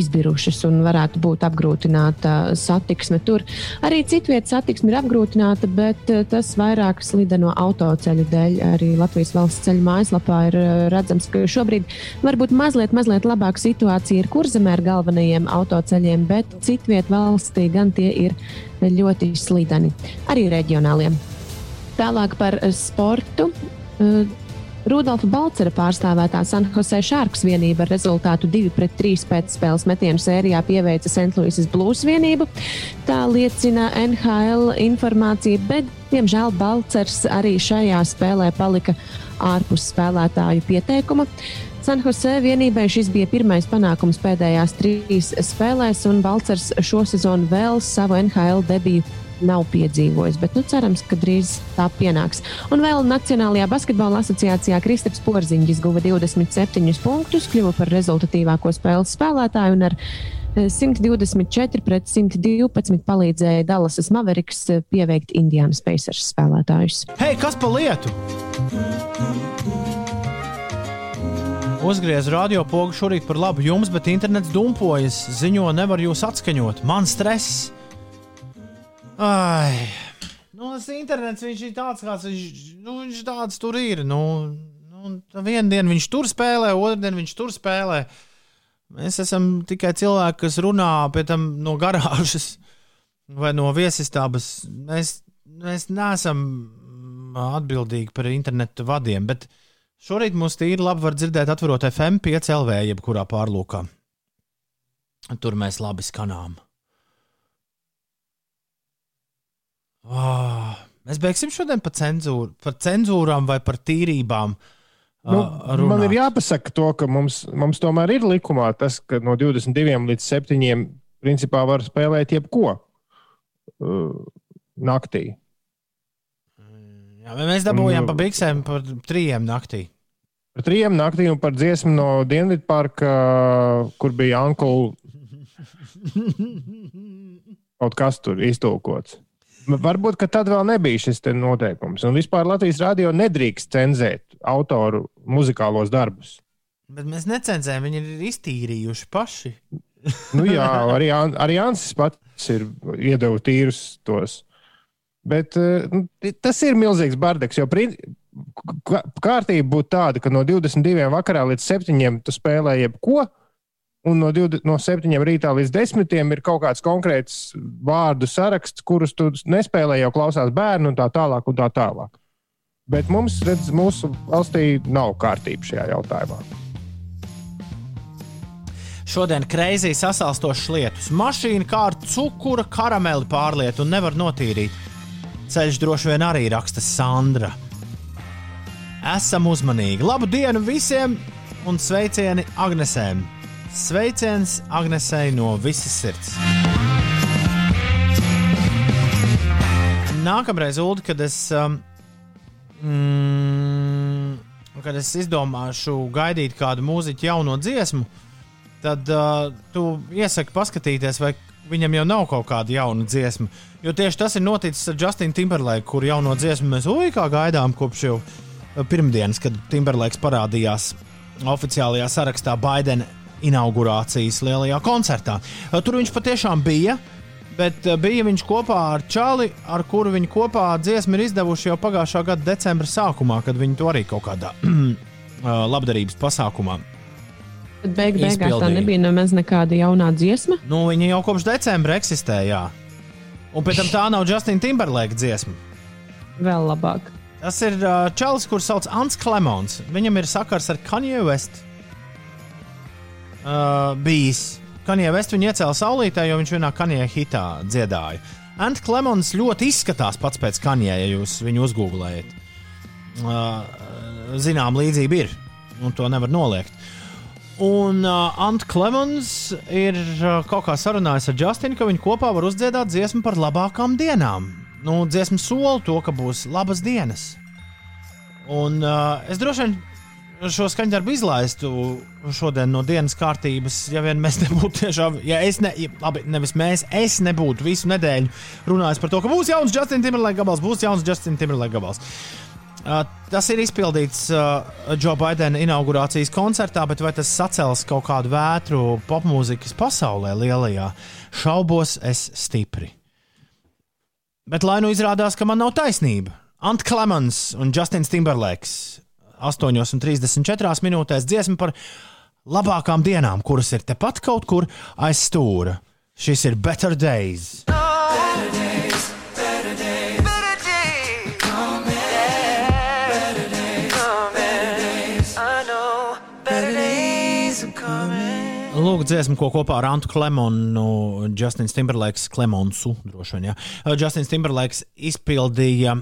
izbirušas un varētu būt apgrūtināta satiksme. Tur arī citvietā satiksme ir apgrūtināta, bet eh, tas vairāk slideno autoceļu dēļ. Arī Latvijas valsts ceļu mājaslapā ir eh, redzams, ka šobrīd varbūt mazliet, mazliet labāka situācija ir kurzemē ar galvenajiem autoceļiem, bet citvietā valstī gan tie ir ļoti slideni, arī reģionāliem. Tālāk par eh, sportu. Rudolfa Balcera pārstāvētā San Jose Sharks vienība ar rezultātu 2-3 pēc spēles metienu sērijā pieveica St. Louis Blues vienību. Tā liecina NHL informācija, bet, diemžēl, Balcers arī šajā spēlē palika ārpus spēlētāju pieteikuma. San Jose vienībai šis bija pirmais panākums pēdējās trīs spēlēs, un Balcers šo sezonu vēl savu NHL debiju nav piedzīvojis. Bet nu, cerams, ka drīz tā pienāks. Un vēl Nacionālajā basketbola asociācijā Kristaps Porziņš guva 27 punktus, kļuva par rezultatīvāko spēles spēlētāju un ar 124 pret 112 palīdzēja Dallasas Maveriks pieveikt Indiānas Pacers spēlētājus. Hei, kas pa lietu? Uzgriez radiopogu šorīt par labu jums, bet internets dumpojas. Ziņo, nevar jūs atskaņot. Man stress. Ai. Nu, tas internets viņš ir tāds, kāds viņš, nu, viņš tāds tur ir. Nu, nu, Vienu dienu viņš tur spēlē, otru dienu viņš tur spēlē. Mēs esam tikai cilvēki, kas runā tam no garāžas vai no viesistabas. Mēs, mēs neesam atbildīgi par internetu vadiem, bet šorīt mums tīri labi var dzirdēt, atverot FM 5 LV, jebkurā pārlūkā. Tur mēs labi skanām. Oh, mēs beigsim šodien par, cenzūru, par cenzūrām vai par tīrībām. Nu, runāt. man ir jāpasaka, to, ka mums, mums tomēr ir likumā tas, ka no 22 līdz 7 principā var spēlēt jebko uh, naktī. Jā, mēs dabūjām pa biksēm par trījiem naktī. Par trījiem naktī un par dziesmu no Dienvidparka, kur bija Ankula. Kaut kas tur iztulkots. Varbūt, ka tad vēl nebija šis noteikums. Un vispār Latvijas radio nedrīkst cenzēt autoru muzikālos darbus. Bet mēs necenzējam, viņi ir iztīrījuši paši. nu, jā, arī, arī Ansis pats ir iedevis tīrus tos. Bet nu, tas ir milzīgs bardaks. Jo kārtība būtu tāda, ka no 22. vakarā līdz 7. tu spēlē jebko, un no, 20, no 7 rītā līdz 10 ir kaut kāds konkrēts vārdu saraksts, kurus tu nespēlē, jau klausās bērnu un tā tālāk. Un tā tālāk. Bet mums, redz, mūsu valstī nav kārtība šajā jautājumā. Šodien kreizī sasalstošas lietus. Mašīna kā ar cukura karameli pārlietu un nevar notīrīt. Ceļš droši vien arī raksta Sandra. Esam uzmanīgi. Labu dienu visiem un sveicieni Agnesēm! Sveiciens Agnesei no visas sirds. Nākamreiz, Ulu, kad es, um, mm, kad es izdomāšu gaidīt kādu mūziķu jauno dziesmu, tad uh, tu iesaki paskatīties, vai viņam jau nav kaut kāda jauna dziesma. Jo tieši tas ir noticis ar Justinu Timberlake, kur jauno dziesmu mēs oi kā gaidām kopš jau pirmdienas, kad Timberlakes parādījās oficiālajā sarakstā Baidena inaugurācijas lielajā koncertā. Tur viņš patiešām bija. Bet bija viņš kopā ar Čāli, ar kuru viņi kopā dziesmu ir izdevuši jau pagājušā gada decembra sākumā, kad viņi to arī kaut kādā labdarības pasākumā. Bet beig beigās izpildīja. tā nebija nemaz nekāda jaunā dziesma. Nu, viņa jau kopš decembra eksistē, jā. Un pēc tam tā nav Justina Timberlake dziesma. Vēl labāk. Tas ir uh, Čalis, kurš sauc Ants Klemons. Viņam ir sakars ar Kanye West. Uh, bijis Kanye West viņu iecēla saulītē, jo viņš vienā Kanye hitā dziedāja. Ant Klemons ļoti izskatās pats pēc Kanye, ja jūs viņu uzgooglējat. Uh, zinām, līdzība ir, un to nevar noliegt. Un uh, Ant Klemons ir uh, kaut kā sarunājis ar Justinu, ka viņi kopā var uzdziedāt dziesmu par labākām dienām. Nu, dziesma sola to, ka būs labas dienas. Un uh, es droši vien šo skaņdarbu izlaistu šodien no dienas kārtības, ja vien mēs nebūtu tiešām, ja es, ne, ja, labi, nevis mēs, es nebūtu visu nedēļu runājis par to, ka būs jauns Justin Timberlake gabals, būs jauns Justin Timberlake gabals. Uh, tas ir izpildīts uh, Joe Bidena inaugurācijas koncertā, bet vai tas sacels kaut kādu vētru popmūzikas pasaulē lielajā? Šaubos es stipri. Bet lai nu izrādās, ka man nav taisnība. Ant Klemens un Justins Timberlakes 8,34 minūtēs dziesma par labākām dienām, kuras ir tepat kaut kur aiz stūra. Šis ir Better Days. No! Better days, better days. Better days. Oh, Lūk, dziesma, ko kopā ar Antu Klemonu, Justins Timberlakes, Klemonsu, droši vien, ja, Justins Timberlakes izpildīja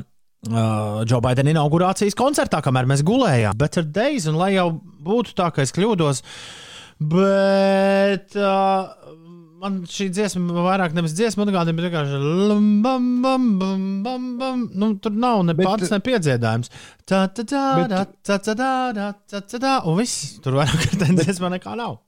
uh, Joe Biden inaugurācijas koncertā, kamēr mēs gulējām. Better Days, un lai jau būtu tā, ka es kļūdos, bet uh, man šī dziesma vairāk nevis dziesma, atgādina, bet vienkārši lam, bam, bam, bam, bam, bam. Nu, tur nav ne Bet- pats, ne piedziedājums. Tā, tā, tā, Bet- tā, tā, tā, tā, tā, tā, tā, un viss. Tur vairāk ar tā dziesmā nekā nav.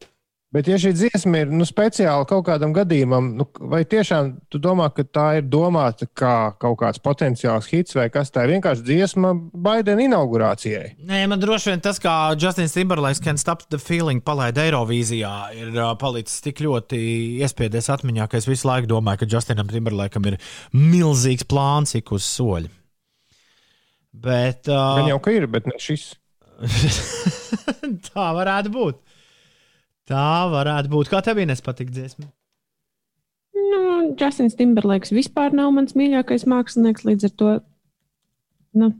Bet, ja šī dziesma ir nu, speciāli kaut kādam gadījumam, nu, vai tiešām tu domā, ka tā ir domāta kā kaut kāds potenciāls hits, vai kas tā ir vienkārši dziesma Baidena inaugurācijai? Nē, man droši vien tas, kā Justins Timberlakes Can't Stop the Feeling palaida Eirovīzijā, ir uh, palicis tik ļoti iespiedies atmiņā, ka es visu laiku domāju, ka Justinam Timberlakam ir milzīgs plāns ik uz soļa. Bet uh, Gan jau ka ir, bet ne šis. tā varētu būt. Tā varētu būt. Kā tev Ines patīk dziesma? Nu, Justins Timberlakes vispār nav mans mīļākais mākslinieks, līdz ar to, nu,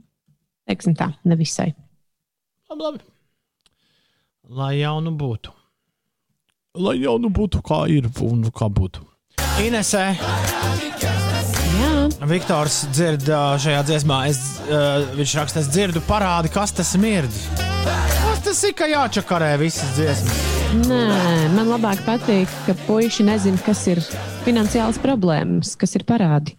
teiksim tā, nevisai. Labi, labi. Lai jau nu būtu. Lai jau nu būtu, kā ir un kā būtu. Inesē. Jā, Viktors dzird šajā dziesmā, es, uh, viņš raksta, es dzirdu parādi, kas tas mirdz. Tas ir, ka jāčakarē visas dziesmas? nē, man labāk patīk, ka puiši nezina, kas ir finansiāls problēmas, kas ir parādi.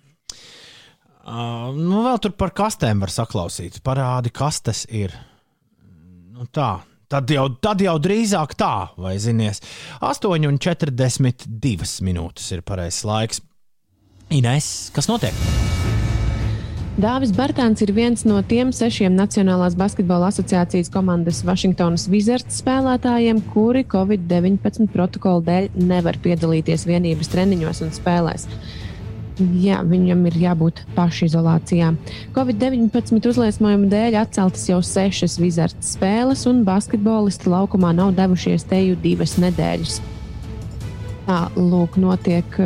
Uh, nu, vēl tur par kastēm var saklausīt. Parādi, kas tas ir. Nu, tā. Tad jau, tad jau drīzāk tā, vai zinies. 8,42 minūtes ir pareizais laiks. Ines, kas notiek? Dāvis Bartāns ir viens no tiem sešiem Nacionālās basketbola asociācijas komandas Vašingtonas Wizards spēlētājiem, kuri Covid-19 protokola dēļ nevar piedalīties vienības treniņos un spēlēs. Jā, viņam ir jābūt pašizolācijā. Covid-19 uzliesmojuma dēļ atceltas jau sešas Wizards spēles, un basketbolisti laukumā nav devušies teju divas nedēļas. Tā, lūk, notiek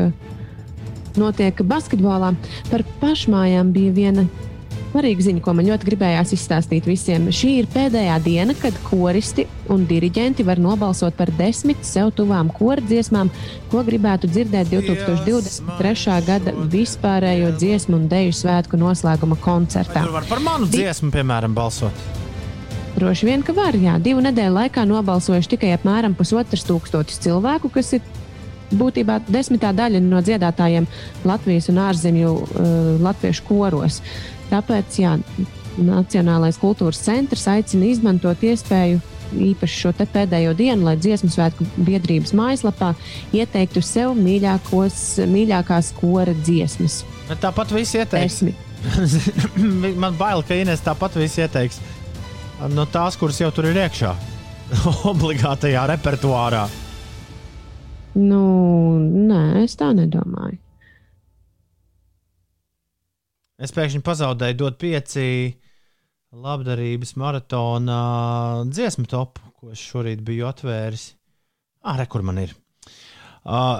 notiek basketbolā. Par pašmājām bija viena svarīga ziņa, ko man ļoti gribējās izstāstīt visiem. Šī ir pēdējā diena, kad koristi un diriģenti var nobalsot par desmit sev tuvām kordziesmām, ko gribētu dzirdēt 2023. gada vispārējo dziesmu un deju svētku noslēguma koncertā. Tur var par manu dziesmu, piemēram, balsot. Droši vien, ka var. Jā, divu nedēļu laikā nobalsojuši tikai apmēram pusotras tūkstotis cilvēku, kas ir būtībā desmitā daļa no dziedātājiem Latvijas un ārzemju uh, latviešu koros. Tāpēc jā, Nacionālais kultūras centrs aicina izmantot iespēju. Īpaši šo pēdējo dienu, lai dziesmu svētku biedrības mājaslapā ieteiktu sev mīļākos, mīļākās kora dziesmas. Tāpat viss ieteiks. Man bail, ka Ines tāpat viss ieteiks. No tās, kuras jau tur ir iekšā, obligātajā repertuārā. Nu, nē, es tā nedomāju. Es pēkšņi pazaudēju dot pieci labdarības maratona dziesmu topu, ko es šorīt biju atvēris. Ah, re, kur man ir. Uh,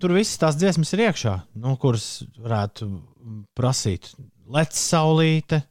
tur visas tās dziesmas ir iekšā, nu, kuras varētu prasīt. Lec saulīte,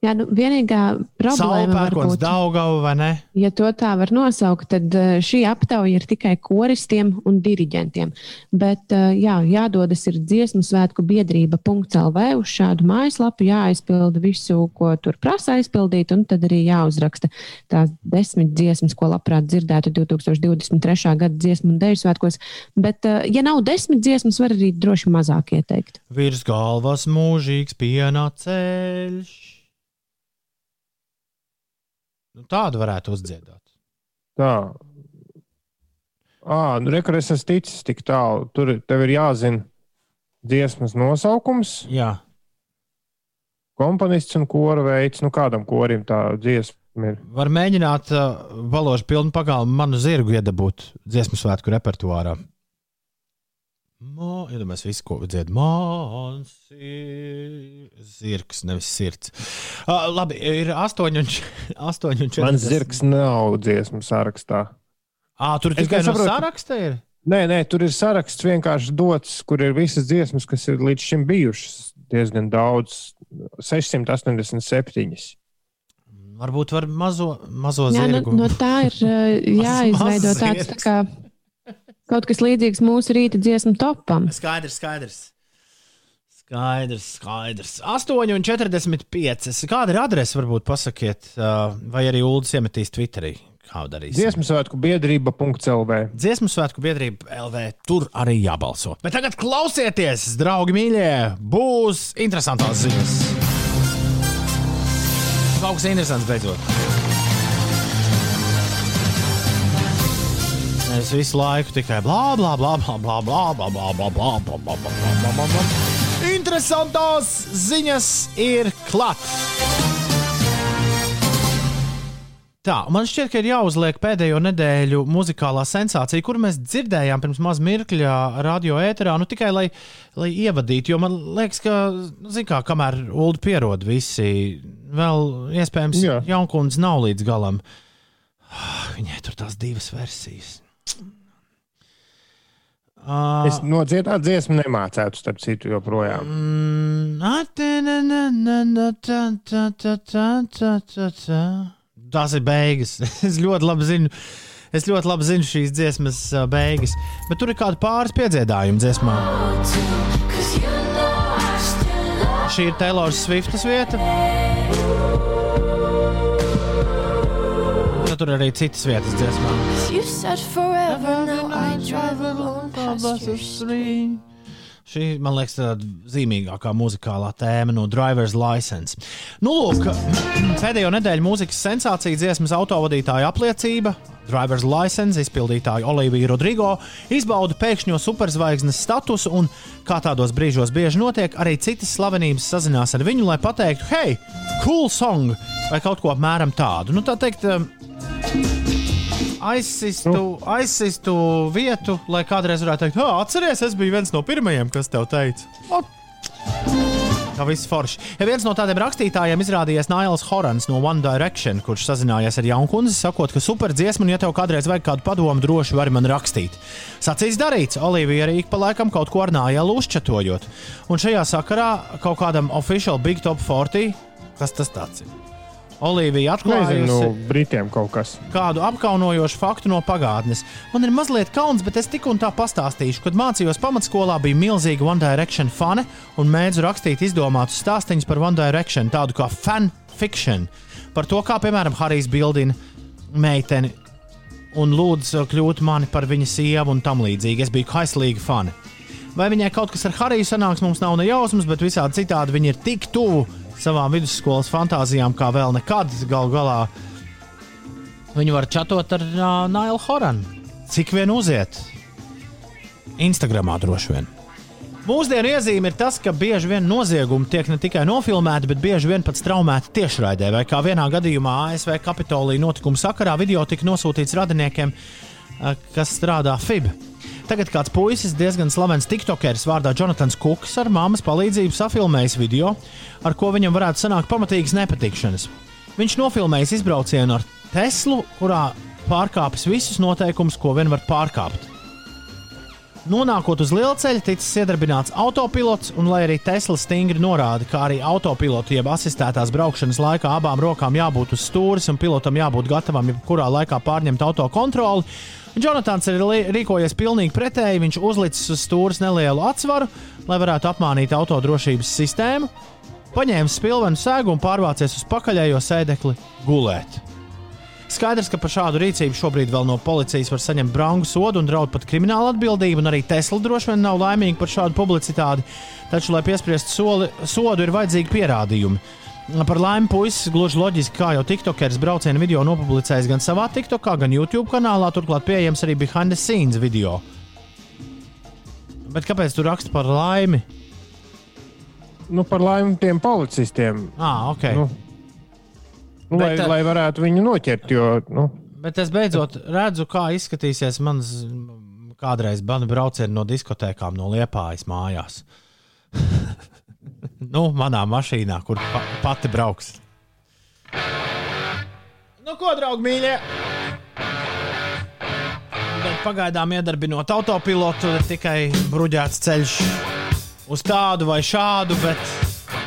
Jā, nu, vienīgā problēma var saulpērkons, būt, daugava vai ne? ja to tā var nosaukt, tad eh, šī aptauja ir tikai koristiem un diriģentiem. Bet eh, jā, jādodas ir dziesmu svētku biedrība.lv uz šādu mājaslapu, jāaizpilda visu, ko tur prasa aizpildīt, un tad arī jāuzraksta tās desmit dziesmas, ko labprāt dzirdētu 2023. gada dziesmu un dēļu svētkos. Bet, eh, ja nav desmit dziesmas, var arī droši mazāk ieteikt. Virs galvas mūžīgs pienā ceļš. Nu, tādu varētu uzdziedāt. Tā. Ah, nu, rekur es esmu ticis tik tālu. Tur tev ir jāzina dziesmas nosaukums, Jā, komponists un kora veids. Nu, kādam korim tā dziesma ir? var mēģināt uh, valožu pilnu pagalmu manu zirgu iedabūt dziesmu svētku repertuārā. Mo, iedomājieties, visu, ko dzied. Mans ir zirgs, nevis sirds. Uh, labi, ir 8 un 4. Mans zirgs nav dziesmu sarakstā. Ah, tur Es tikai gan no saprotu. saraksta ir. Nē, nē, tur ir saraksts vienkārši dots, kur ir visas dziesmas, kas ir līdz šim bijušas. Diezgan daudz, 687. Varbūt var mazo, mazo Jā, no, zirgu. no tā ir jāizveido tāds tā kā kaut kas līdzīgs mūsu rīta dziesmu topam. Skaidrs, skaidrs. Skaidrs, skaidrs. 8,45. Kāda ir adrese? Varbūt pasakiet, vai arī Ulas iemetīs Twitterī. Kā darīs? Dziesmu svētku biedrība.lv. Dziesmu svētku biedrība LV. Tur arī jābalso. Bet tagad klausieties, draugi mīļie, būs interesantās ziņas. Kaut kas interesants beidzot. Es visu laiku tikai blā, blā, blā, blā, blā, blā, blā, blā, blā, blā, blā, blā, blā, blā, blā, blā. Interesantās ziņas ir klāt. Tā, man šķiet, ka ir jāuzliek pēdējo nedēļu muzikālā sensācija, kuru mēs dzirdējām pirms maz mirkļa radio ēterā, nu tikai lai, lai ievadītu. Jo man liekas, ka, nu, zin kā, kamēr Ulu pierod visi, vēl iespējams Jā. jaunkundze nav līdz galam. Viņai tur tās divas versijas. Uh, Es no dziedāt dziesmu nemācētu, starp citu, joprojām. Atenenenena, ta, ta, ta, ta, ta, ta, ta. Tās ir beigas. Es ļoti labi zinu. Es ļoti labi zinu šīs dziesmas ā, beigas, bet tur ir kāda pāris piedziedājuma dziesmā. Šī ir Taylor Swiftas vieta. Tur arī citas vietas dziesmā. Šī, man liekas, tāda zīmīgākā muzikālā tēma no Driver's License. Nu, lūk, pēdējo nedēļu mūzikas sensācija dziesmas autovadītāja apliecība. Driver's License izpildītāja Olivija Rodrigo izbauda pēkšņo superzvaigznes statusu, un, kā tādos brīžos bieži notiek, arī citas slavenības sazinās ar viņu, lai pateiktu, hei, cool song, vai kaut ko apmēram tādu. Nu, tā teikt, aizsistu, aizsistu vietu, lai kādreiz varētu teikt, atceries, es biju viens no pirmajiem, kas tev teica. O, Kā viss forši. Ja viens no tādiem rakstītājiem izrādījies Nails Horans no One Direction, kurš sazinājies ar jaunkundzi, sakot, ka super dziesma, un ja tev kādreiz vajag kādu padomu, droši vari man rakstīt. Sacīs darīts, Olivija arī ik pa laikam kaut ko ar Nailu uzčatojot. Un šajā sakarā kaut kādam official Big Top 40, kas tas tāds ir? Olivija atklājusi no Britiem kaut kas. kādu apkaunojošu faktu no pagātnes. Man ir mazliet kauns, bet es tik un tā pastāstīšu. Kad mācījos pamatskolā, bija milzīga One Direction fane un mēdzu rakstīt izdomātus stāstīņus par One Direction, tādu kā fan fiction. Par to, kā piemēram Harijs bildina meiteni un lūdz kļūt mani par viņa sievu un tam līdzīgi. Es biju kaislīga fani. Vai viņai kaut kas ar Hariju sanāks, mums nav ne jausmas, bet visādi citādi viņa ir tik tuvu savām vidusskolas fantāzijām, kā vēl nekad. Galu galā viņi var čatot ar uh, Nailu Horanu. Cik vien uziet? Instagramā droši vien. Mūsdienu iezīme ir tas, ka bieži vien noziegumi tiek ne tikai nofilmēti, bet bieži vien pat straumēti tiešraidē. Vai kā vienā gadījumā ASV Kapitolija notikuma sakarā video tika nosūtīts radiniekiem, kas strādā FIB. Tagad kāds puisis, diezgan slavens tiktokeris vārdā Jonatans Kukas, ar māmas palīdzību safilmējis video, ar ko viņam varētu sanākt pamatīgas nepatikšanas. Viņš nofilmējis izbraucienu ar Teslu, kurā pārkāpis visus noteikumus, ko vien var pārkāpt. Nonākot uz lielceļa, ticis iedarbināts autopilots, un lai arī Tesla stingri norāda, ka arī autopilota jeb asistētās braukšanas laikā abām rokām jābūt uz stūres un pilotam jābūt gatavam jebkurā laikā pārņemt auto kontroli, Jonatans ir rīkojies pilnīgi pretēji. Viņš uzlicis uz stūres nelielu atsvaru, lai varētu apmānīt autodrošības sistēmu, paņēma spilvenu sēgu un pārvācies uz pakaļējo sēdekli gulēt. Skaidrs, ka par šādu rīcību šobrīd vēl no policijas var saņemt brangu sodu un draud pat krimināla atbildību, un arī Tesla droši vien nav laimīga par šādu publicitāti. Taču, lai piespriestu soli, sodu, ir vajadzīgi pierādījumi. Par laimi, puisis gluži loģiski, kā jau TikTokeris brauciena video nopublicējis gan savā TikTokā, gan YouTube kanālā, turklāt pieejams arī behind the scenes video. Bet kāpēc tu raksti par laimi? Nu, par laimi tiem policistiem. Ah, ok. Nu, nu, lai, Bet, eh, lai varētu viņu noķert, jo nu, Bet es beidzot redzu, kā izskatīsies mans kādreiz banu brauciens no diskotēkām no Liepājas mājās. nu, manā mašīnā, kur pa pati brauks. Nu, ko, draugi, mīļie? Bet pagaidām iedarbinot autopilotu, ir tikai bruģēts ceļš uz tādu vai šādu, bet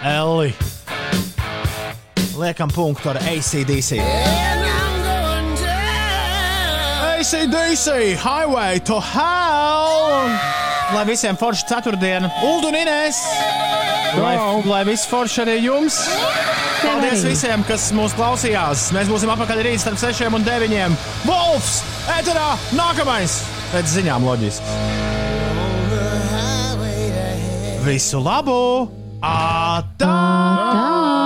Elli. liekam punktu ar ACDC. ACDC, Highway to Hell! Lai visiem forši ceturtdiena, Ulu un Inês! Lai, lai viss forši arī jums! Paldies visiem, kas mūs klausījās! Mēs būsim apakaļ rīt starp 6 un 9. Wolfs! Eterā! Nākamais! Pēc ziņām loģiski! Visu labu! Ātā! Tā!